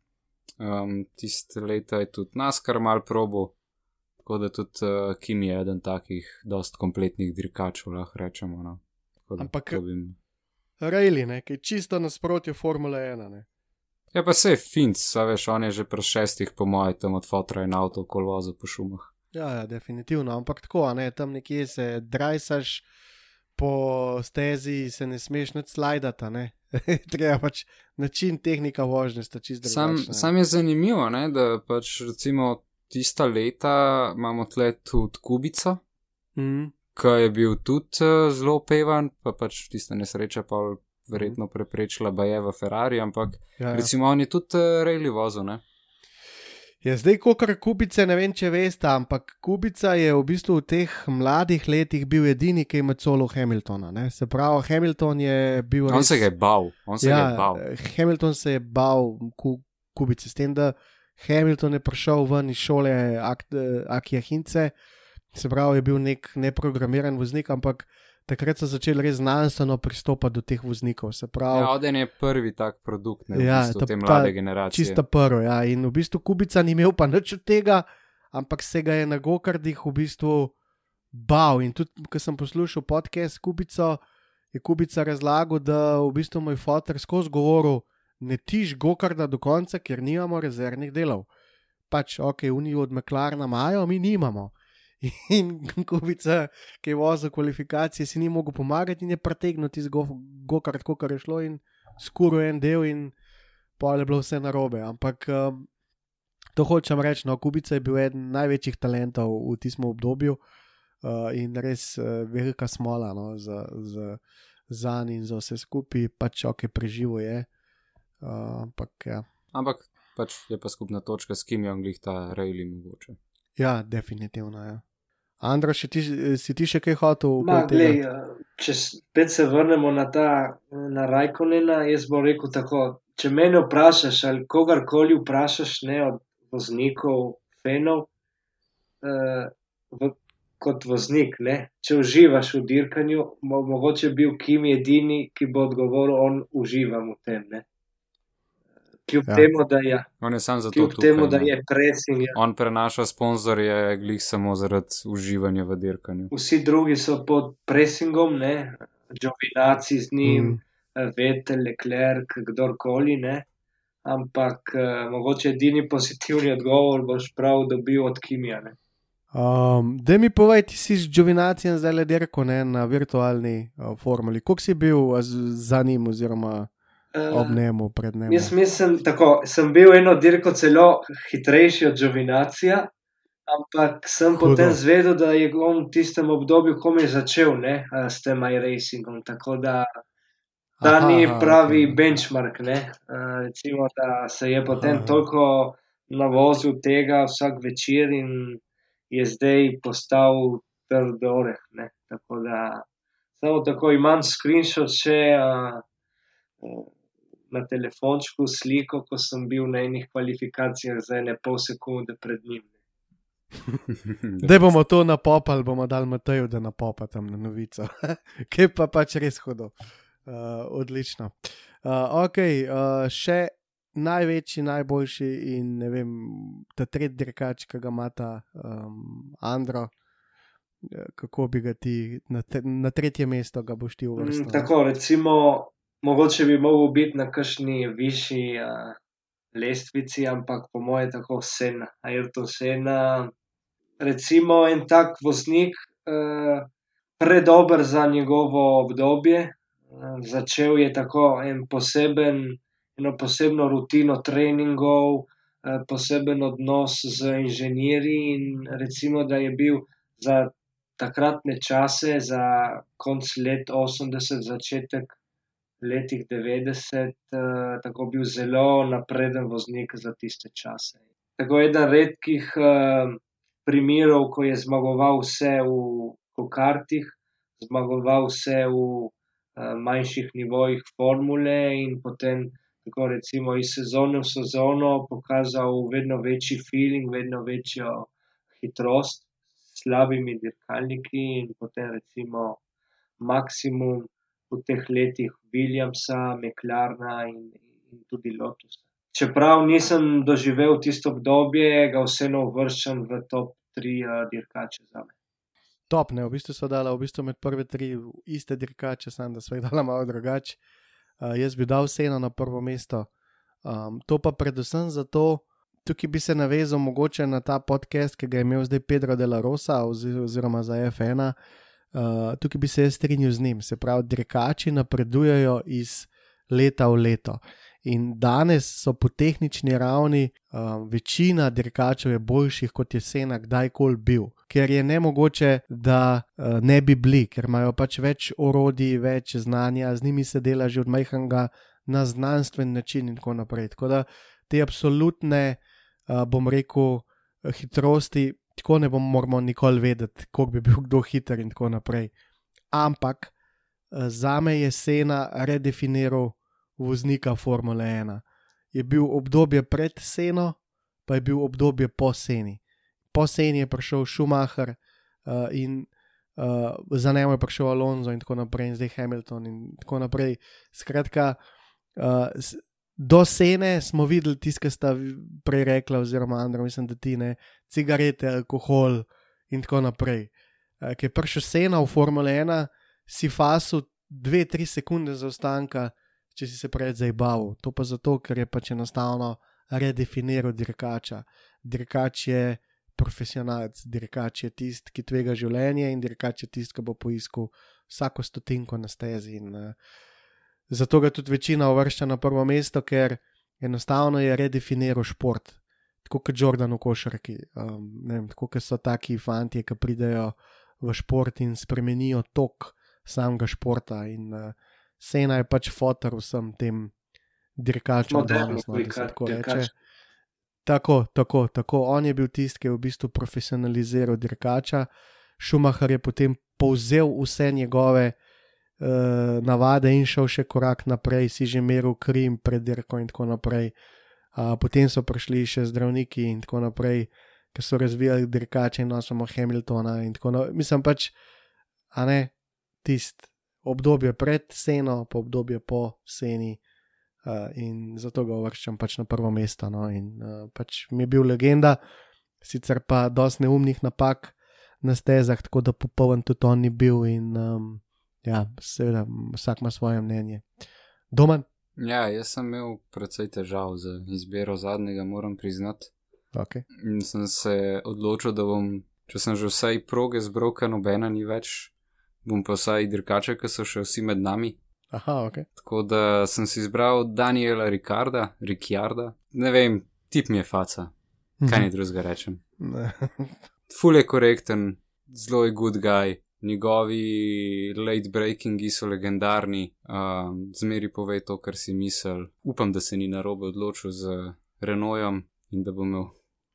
Um, tiste leta je tudi naskar mal probo, tako da tudi uh, Kim je eden takih dost kompletnih dirkačev, lahko rečemo. No. Tako da Ampak- Bi... Rejli, ne, ki je čisto nasprotje Formule 1. Ne. Ja, pa se je Finc, veš, on je že pri šestih, po mojem, tam od fotra in avto okoli voza po šumah. Ja, ja, definitivno, ampak tako, a ne, tam nekje se drajsaš po stezi, se ne smeš nad slajdati, ne. [LAUGHS] Treba pač način tehnika vožnje sta čist Sam, drugačna. sam je zanimivo, ne, da pač recimo tista leta imamo tle tudi Kubico, Mhm. ki je bil tudi uh, zelo pevan, pa pač tista nesreča pa verjetno preprečila Bajeva Ferrari, ampak Ja, ja. recimo on je tudi uh, rejli vozil, ne? Ja, zdaj, ko kar kubice, ne vem, če veste, ampak kubica je v bistvu v teh mladih letih bil edini, ki ima celo Hamiltona. Ne? Se pravi, Hamilton je bil. On res- se ga je bal, on se ga je ja, bal. Hamilton se je bal ku, kubice, s tem, da Hamilton je prišel ven iz šole Ak, Akija Hince, se pravi, je bil nek neprogramiran voznik, ampak takrat so začeli res znanstveno pristopati do teh voznikov. Pravi, Ja, Oden je prvi tak produkt, ne, v Ja, bistvu, ta- te ta mlade generacije. Čista prvo, ja. In v bistvu Kubica ni imel pa nič od tega, ampak se ga je na Gokardih v bistvu bal. In tudi, ko sem poslušal podcast Kubico, je Kubica razlagal, da v bistvu moj fotor skozi govoril, ne tiš Gokarda do konca, ker nimamo rezervnih delov. Pač, ok, unijo od Meklarna imajo, mi nimamo. In [LAUGHS] Kubica, ki je vozil kvalifikacije, si ni mogel pomagati in je pretegnil iz Gokard, kot je šlo in skuril en del in pa je bilo vse narobe. Ampak um, to hočem reči, no, Kubica je bil eden največjih talentov v tistem obdobju uh, in res uh, velika smola no, za, za, za njim in za vse skupaj, pač ok, preživo je. Uh, ampak ja. Ampak pač je pa skupna točka, s kim je on glih ta rejli mogoče. Ja, definitivno. Ja. Andro, še ti, si ti še kaj hotel? Ma, glej, eh, če spet se vrnemo na ta, na Rajkonena, jaz bom rekel tako. Če mene vprašaš ali kogarkoli vprašaš, ne od voznikov, fenov, eh, v, kot voznik, ne, če uživaš v dirkanju, mo, mogoče bil Kim edini, ki bo odgovoril, on uživam v tem. Ne. Kljub Ja. temu, da, ja, On je sam zato kljub tukaj. temu, da ne. je pressing. Ja. On prenaša sponzorje glih samo zaradi uživanja v dirkanju. Vsi drugi so pod pressingom, ne, Giovinazzi z njim. Mm. Vetel, Leclerc, kdorkoli, ne. Ampak uh, mogoče edini pozitivni odgovor boš prav dobil od Kimija. Ne. Um, da mi povej, ti si z Džovinacijem zdaj le dirko ne, na virtualni uh, formuli. Kako si bil z- za njim, oziroma ob Uh, njemu, pred njim? jaz mislim, tako sem bil eno dirko celo hitrejši od Giovinazija, ampak sem Hudo. potem zvedel, da je on v tistem obdobju komaj začel ne, uh, s tem iRacingom. Tako da ta Aha, ni pravi ok. benchmark. Ne. Uh, recimo, da se je potem Aha. toliko navozil tega vsak večer in je zdaj postal trd oreh. ne. Tako da Samo tako imam screenshot še uh, na telefončku sliko, ko sem bil na enih kvalifikacijah za ene pol sekunde pred njim. [LAUGHS] Da bomo to napopali, bomo dali Mateju, da napopa tam na novico, [LAUGHS] ki pa pač res hudo. Uh, odlično. Uh, ok, uh, še največji, najboljši in ne vem, ta tretji dirkač, ki ga ima ta um, Andro. Kako bi ga ti na, te, na tretje mesto ga boš ti uvrstil? Mm, tako, recimo, mogoče bi mogel biti na kakšni višji uh, lestvici, ampak po mojem, tako vsena. Ayrton Sena, recimo, en tak voznik, uh, predober za njegovo obdobje. Uh, začel je tako en poseben, eno posebno rutino treningov, uh, poseben odnos z inženirji, in recimo, da je bil za takratne čase, za konc let 80, začetek letih 90, uh, tako bil zelo napreden voznik za tiste čase. Tako eden redkih uh, primerov, ko je zmagoval vse v kartih, zmagoval vse v uh, manjših nivojih formule in potem. Tako recimo iz sezone v sezono pokazal vedno večji feeling, vedno večjo hitrost, s slabimi dirkalniki, in potem recimo maksimum v teh letih Williamsa, McLarna in, in tudi Lotusa. Čeprav nisem doživel tisto obdobje, ga vseeno uvrščam v top tri uh, dirkače za me. Top, ne, v bistvu so dala v bistvu med prve tri iste dirkače, samo da so jih dala malo drugače. Uh, jaz bi dal vseeno na prvo mesto. Um, to pa predvsem zato, tukaj bi se navezal mogoče na ta podcast, ki ga je imel zdaj Pedro de la Rosa oziroma za F1. Uh, tukaj bi se jaz strinjal z njim, se pravi, dirkači napredujejo iz leta v leto. In danes so po tehnični ravni uh, večina dirkačev boljših kot je Sena kdajkoli bil, ker je ne mogoče, da uh, ne bi bili, ker imajo pač več orodij, več znanja, z njimi se dela že od majhnega na znanstven način in tako naprej. Tako da te absolutne, uh, bom rekel, hitrosti tako ne bomo moramo nikoli vedeti, koliko bi bil kdo hiter in tako naprej. Ampak eh, za me je Sena redefiniral voznika Formule 1. Je bil obdobje pred Seno, pa je bil obdobje po Seni. Po Seni je prišel Schumacher uh, in uh, za njim je prišel Alonso in tako naprej, in zdaj Hamilton in tako naprej. Skratka, uh, do sene smo videli tisto, kar sta prej rekla, oziroma Andrej, mislim, da ti ne, cigarete, alkohol in tako naprej. Uh, Ker je prišel sena v Formule 1, si fasu 2-3 sekunde zaostanka, če si se prej zabaval. To pa zato, ker je pač enostavno redefiniral dirkača. Dirkač je profesionalc, dirkač je tisti, ki tvega življenje in dirkač je tisti, ki bo poiskal vsako stotinko na stezi. In, uh, Zato ga tudi večina uvršča na prvo mesto, ker enostavno je redefiniral šport, tako kot Jordan v košarki. Um, vem, tako kot so taki fanti, ki pridejo v šport in spremenijo tok samega športa. In uh, Sena je pač fotor vsem tem dirkačem, danes, no, da se tako reče. Tako, tako, tako. On je bil tisti, ki je v bistvu profesionaliziral dirkača. Schumacher je potem povzel vse njegove navade in šel še korak naprej, si že meril krim pred dirko in tako naprej. Uh, potem so prišli še zdravniki in tako naprej, ki so razvijali dirkače in nosimo Hamiltona in tako naprej. Mislim pač, a ne tisti obdobje pred seno, pa obdobje po seni. Uh, in zato ga uvrščam pač na prvo mesto. No, in, uh, pač mi je bil legenda, sicer pa dosti neumnih napak na stezah, tako da popoln tudi on ni bil. In, um, ja, seveda, vsak ima svoje mnenje. Domen? Ja, jaz sem imel precej težav z izbiro zadnjega, moram priznati. Okay. In sem se odločil, da bom, če sem že vsaj proge zbral, ker nobena ni več, bom pa vsaj dirkače, ki so še vsi med nami. Aha, ok. Tako da sem si izbral Daniela Ricarda, Ricciarda. Ne vem, tip mi je faca. Kaj ni drugega rečem? [LAUGHS] Ful je korekten, zelo je good guy njegovi late breakingi so legendarni, um, zmeri pove to, kar si misel. Upam, da se ni na robe odločil z Renojem in da bo imel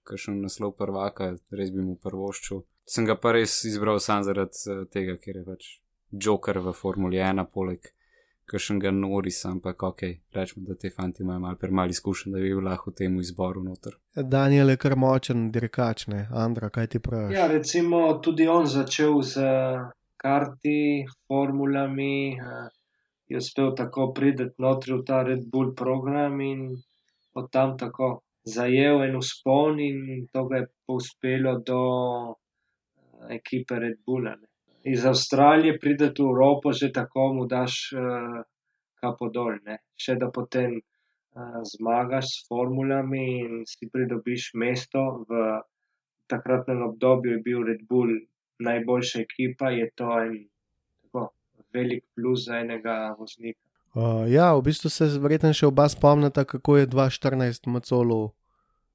kakšen naslov prvaka, res bi mu prvoščil. Sem ga pa res izbral sam zaradi uh, tega, ker je pač joker v Formuli 1, poleg kakšnega Norisa, ampak ok, rečemo, da te fanti imajo malo premalo izkušenj, da bi bil lahko v tem izboru noter. Daniel je kar močen, dirkač, ne, Andra, kaj ti praviš? Ja, recimo tudi on začel z karti, formulami, eh, je uspel tako priti notri v ta Red Bull program in od tam tako zajel en uspon in to ga je uspelo do eh, ekipe Red Bulla. Ne. Iz Avstralije pride v Evropo, že tako mu daš uh, kapo dol, ne. še da potem uh, zmagaš s formulami in si pridobiš mesto. V takratnem obdobju je bil Red Bull najboljša ekipa, je to en tako velik plus za enega voznika. Uh, ja, v bistvu se verjetno še oba spomnite, kako je 2014 Macolo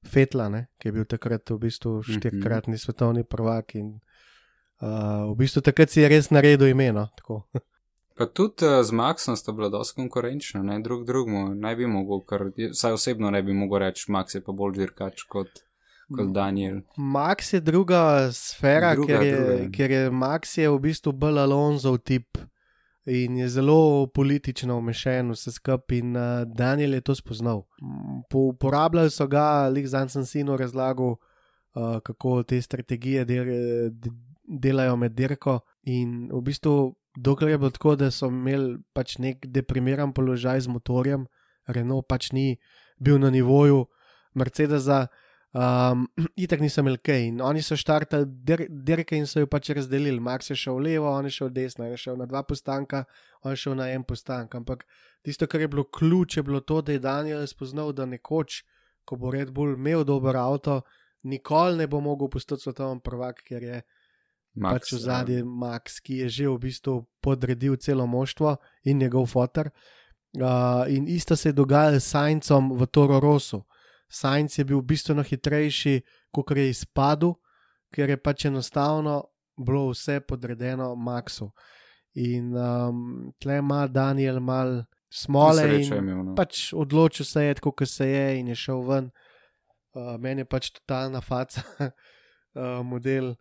Fetla, ne? ki je bil takrat v bistvu štirikratni svetovni prvak. In, uh, v bistvu takrat si je res naredil imeno. Pa tudi uh, z Maxom sta bila dosti konkurenčna, ne drug drugemu. Ne bi mogel, kar, vsaj osebno ne bi mogel reči, Max je pa bolj dirkač kot, kot Daniel. Max je druga sfera, Druga, ker, je, druga, ker je Max je v bistvu bolj Alonso tip in je zelo politično umešen vse skupaj in uh, Daniel je to spoznal. Po, uporabljali so ga, lik za sem sinu razlagal, uh, kako te strategije de, delajo med dirko in v bistvu dokler je bilo tako, da so imeli pač nek deprimiran položaj z motorjem, Renault pač ni bil na nivoju Mercedesa, um, [CLEARS THROAT] itak niso imeli kaj. In oni so štartali dir dirke in so jo pač razdelili. Max je šel levo, on je šel desno, on je šel na dva postanka, on je šel na en postank. Ampak tisto, kar je bilo ključ, je bilo to, da je Daniel spoznal, da nekoč, ko bo Red Bull imel dober avto, nikoli ne bo mogel postati svetovni prvak, ker je Max, pač v zadnji Max, ki je že v bistvu podredil celo moštvo in njegov fotor. Uh, in isto se je dogajalo s Sajncem v Toro Rosu. Sajnc je bil bistveno hitrejši, kot je izpadel, ker je pač enostavno bilo vse podredeno Maxu. In um, tle ima Daniel mal smole in imel, no. pač odločil se je, kot se je, in je šel ven. Uh, meni je pač totalna faca, [LAUGHS] uh, model.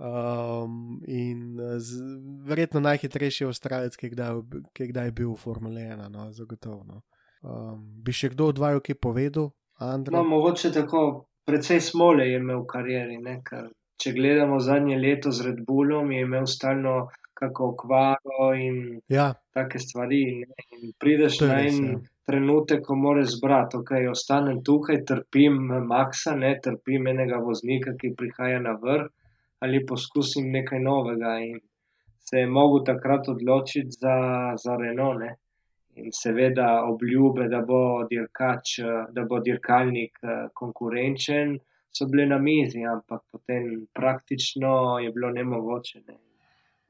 Um, in uh, z, verjetno najhitrejši avstralec, ki je kdaj, ki je kdaj bil v Formule 1, no, zagotovo. No. Um, bi še kdo od vaju kaj povedal, Andrej? No, mogoče tako, precej smole je imel v karieri. Ne? Ker, če gledamo zadnje leto z Red Bullom, je imel stalno kako okvaro in Ja, take stvari. Ne? In prideš je na res, en ja. trenutek, ko moraš zbrati, ok, ostanem tukaj, trpim Maxa, ne trpim enega voznika, ki prihaja na vrh, ali poskusim nekaj novega. In se je mogel takrat odločiti za, za Renault. Ne? In seveda obljube, da bo dirkač, da bo dirkalnik konkurenčen, so bile na mizi, ampak potem praktično je bilo nemogoče. Ne.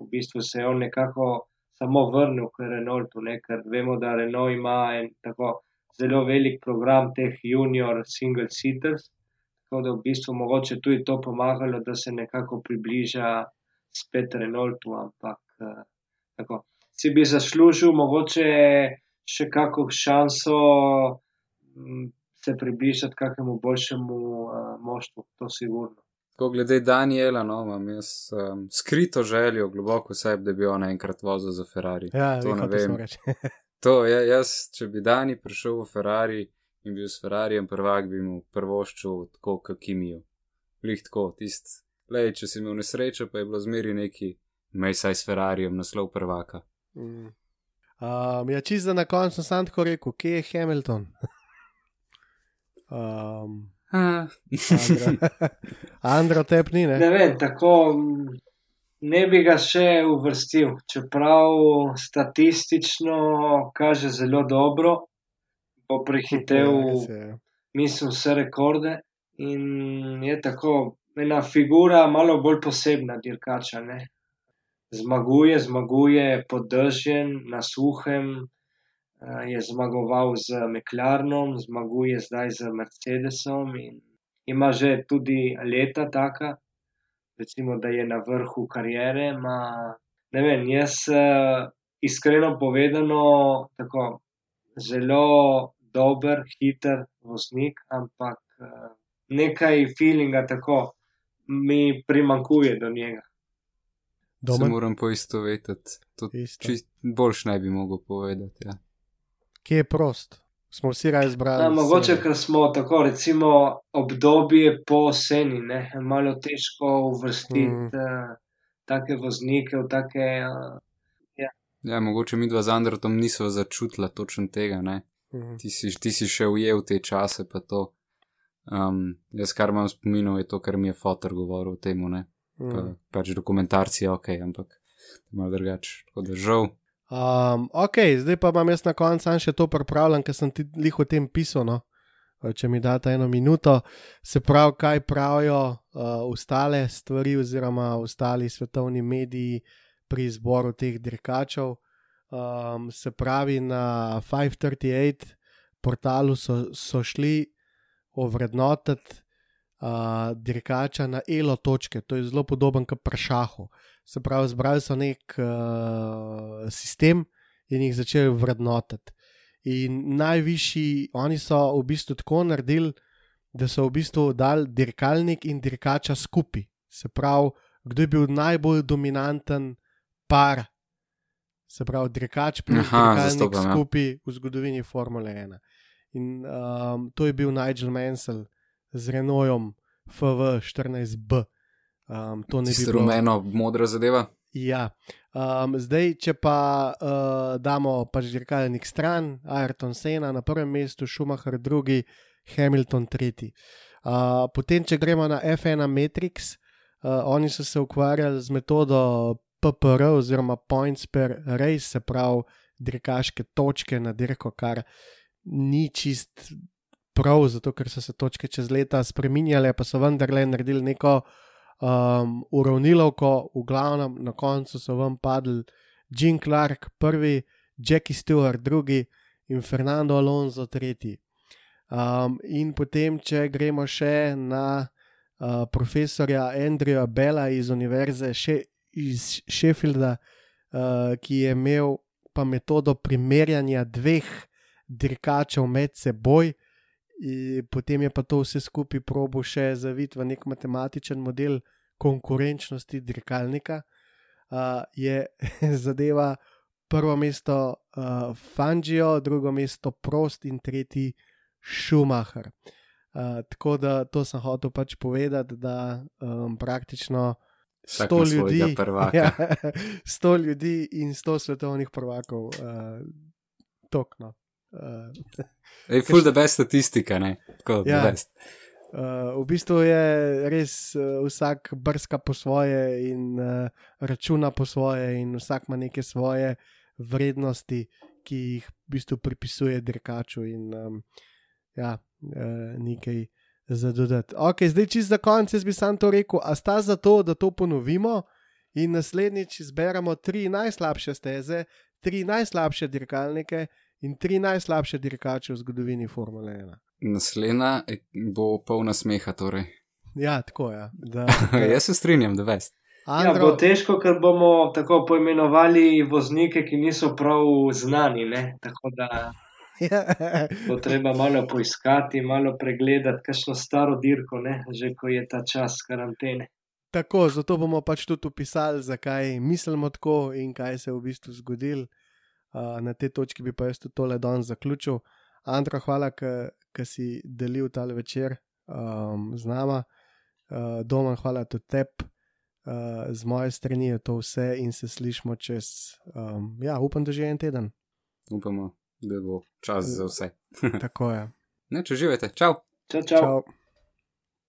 V bistvu se je on nekako samo vrnil k Renaultu, ne, ker vemo, da Renault ima en tako zelo velik program teh junior single seaters, tako da v bistvu mogoče tudi to pomagalo, da se nekako približa spet Renaultu, ampak eh, tako si bi zaslužil mogoče še kako šanso m, se približati kakemu boljšemu uh, moštvu, to sigurno. Ko glede Daniela, no, imam jaz um, skrito željo globoko v sebi, da bi on enkrat vozil za Ferrari. ja to ne vem. [LAUGHS] To, ja, jaz, če bi Dani prišel v Ferrari in bil s Ferrarijem prvak, bi mu prvoščil tako, kot Kimijo. Lih tako, tist, lej, če si imel nesrečo, pa je bilo zmeri neki, mej saj s Ferrarijem naslov prvaka. Mm. Um, ja, čisto na koncu sem tako rekel, kje je Hamilton? [LAUGHS] um, Andro, [LAUGHS] Andro tepni, ne? Ne vem, tako ne bi ga še uvrstil, čeprav statistično kaže zelo dobro, bo prehitev, Ja, mislim, vse rekorde in je tako ena figura malo bolj posebna dirkača. Ne? Zmaguje, zmaguje pod dežjem, na suhem, eh, je zmagoval z Meklarnom, zmaguje zdaj z Mercedesom in ima že tudi leta taka, recimo, da je na vrhu kariere. Ma, ne vem, jaz eh, iskreno povedano, tako zelo dober, hiter voznik, ampak eh, nekaj feelinga tako mi primankuje do njega. Se Domen, moram poistovetiti. To Isto. čist boljš ne bi mogel povedati. Ja. kje je prost? Smo vsi raje izbrali. Ja, mogoče, ker smo tako, recimo, obdobje po seni, ne, malo težko uvrstiti Mm. uh, take voznike v take. Uh, ja, mogoče mi dva z Androtom nismo začutila točno tega. Ne? Mhm. Ti, si, ti si še ujel te čase, pa to. Um, jaz, kar imam spominov, je to, kar mi je fotor govoril o tem. Pa, Mhm. pač dokumentarci, ok, ampak malo drugače. Tako da žal. Um, ok, zdaj pa imam jaz na koncu še to pripravljen, ker sem ti lih o tem pisal. No? Eh, Če mi date eno minuto, se pravi, kaj pravijo uh, ostale stvari, oziroma ostali svetovni mediji pri izboru teh dirkačev. Um, se pravi, na 538 portalu so, so šli ovrednotiti uh, dirkača na elo točke, to je zelo podoben kot pri šahu. Se pravi, zbrali so nek uh, sistem in jih začeli vrednotiti. In najvišji, oni so v bistvu tako naredili, da so v bistvu dali dirkalnik in dirkača skupaj. Se pravi, kdo je bil najbolj dominanten par, se pravi, dirkač Aha, dirkalnik zastopam, ja. skupaj v zgodovini Formule 1. In um, to je bil Nigel Mansell z Renaultom FV14B. Um, to ne bi bilo. rumeno, modra zadeva. Ja. Um, zdaj, če pa uh, damo pač dirkalnik stran, Ayrton Sena na prvem mestu, Schumacher drugi, Hamilton tretji. Uh, potem, če gremo na F1 Matrix, uh, oni so se ukvarjali z metodo PPR oziroma Points per Race, se pravi dirkaške točke na dirko, kar ni čist prav, zato ker so se točke čez leta spreminjale, pa so vendarle naredili neko um, uravnilovko, v glavnem na koncu so vam padli Jean Clark prvi, Jackie Stewart drugi in Fernando Alonso tretji. Um, in potem, če gremo še na uh, profesorja Andreja Bela iz Univerze še, iz Sheffielda, uh, ki je imel pa metodo primerjanja dveh dirkačev med seboj. In potem je pa to vse skupaj probo še zaviti v nek matematičen model konkurenčnosti dirkalnika. Uh, je [LAUGHS] zadeva prvo mesto uh, Fangio, drugo mesto Prost in tretji Schumacher. Uh, tako da to sem hotel pač povedati, da um, praktično Vsak 100 ima svojega ljudi, [LAUGHS] ja, 100 [LAUGHS] ljudi in 100 svetovnih prvakov, uh, tokno. Uh, [LAUGHS] Ej, full the best statistika, ne? Tako, Ja. the best. Uh, v bistvu je res uh, vsak brska po svoje in uh, računa po svoje, in vsak ima neke svoje vrednosti, ki jih v bistvu pripisuje dirkaču, in um, ja, uh, nekaj za dodati. Ok, zdaj čist za konec, jaz bi sam to rekel, a sta za to, da to ponovimo in naslednjič izberemo tri najslabše steze, tri najslabše dirkalnike in tri najslabše dirkače v zgodovini Formule 1. Naslednja eh, bo polna smeha, torej. Ja, tako je. Da, [LAUGHS] Jaz se strinjam, the best. Ja, bo težko, ker bomo tako poimenovali voznike, ki niso prav znani. Ne? Tako da Ja, [LAUGHS] bo treba malo poiskati, malo pregledati, kakšno staro dirko, ne? že ko je ta čas karantene. tako, zato bomo pač tudi opisali, zakaj mislimo tako in kaj se je v bistvu zgodilo. Uh, na tej točki bi pa jaz tudi tole danes zaključil. Andra, hvala, ker si delil ta večer um, z nama. Uh, Domen, hvala tudi tebi. Uh, z moje strani je to vse in se slišmo čez, um, ja, upam, da že en teden. Upamo, da bo čas za vse. [LAUGHS] Tako je. Ne, če živete, čau! Čau, čau. Čau.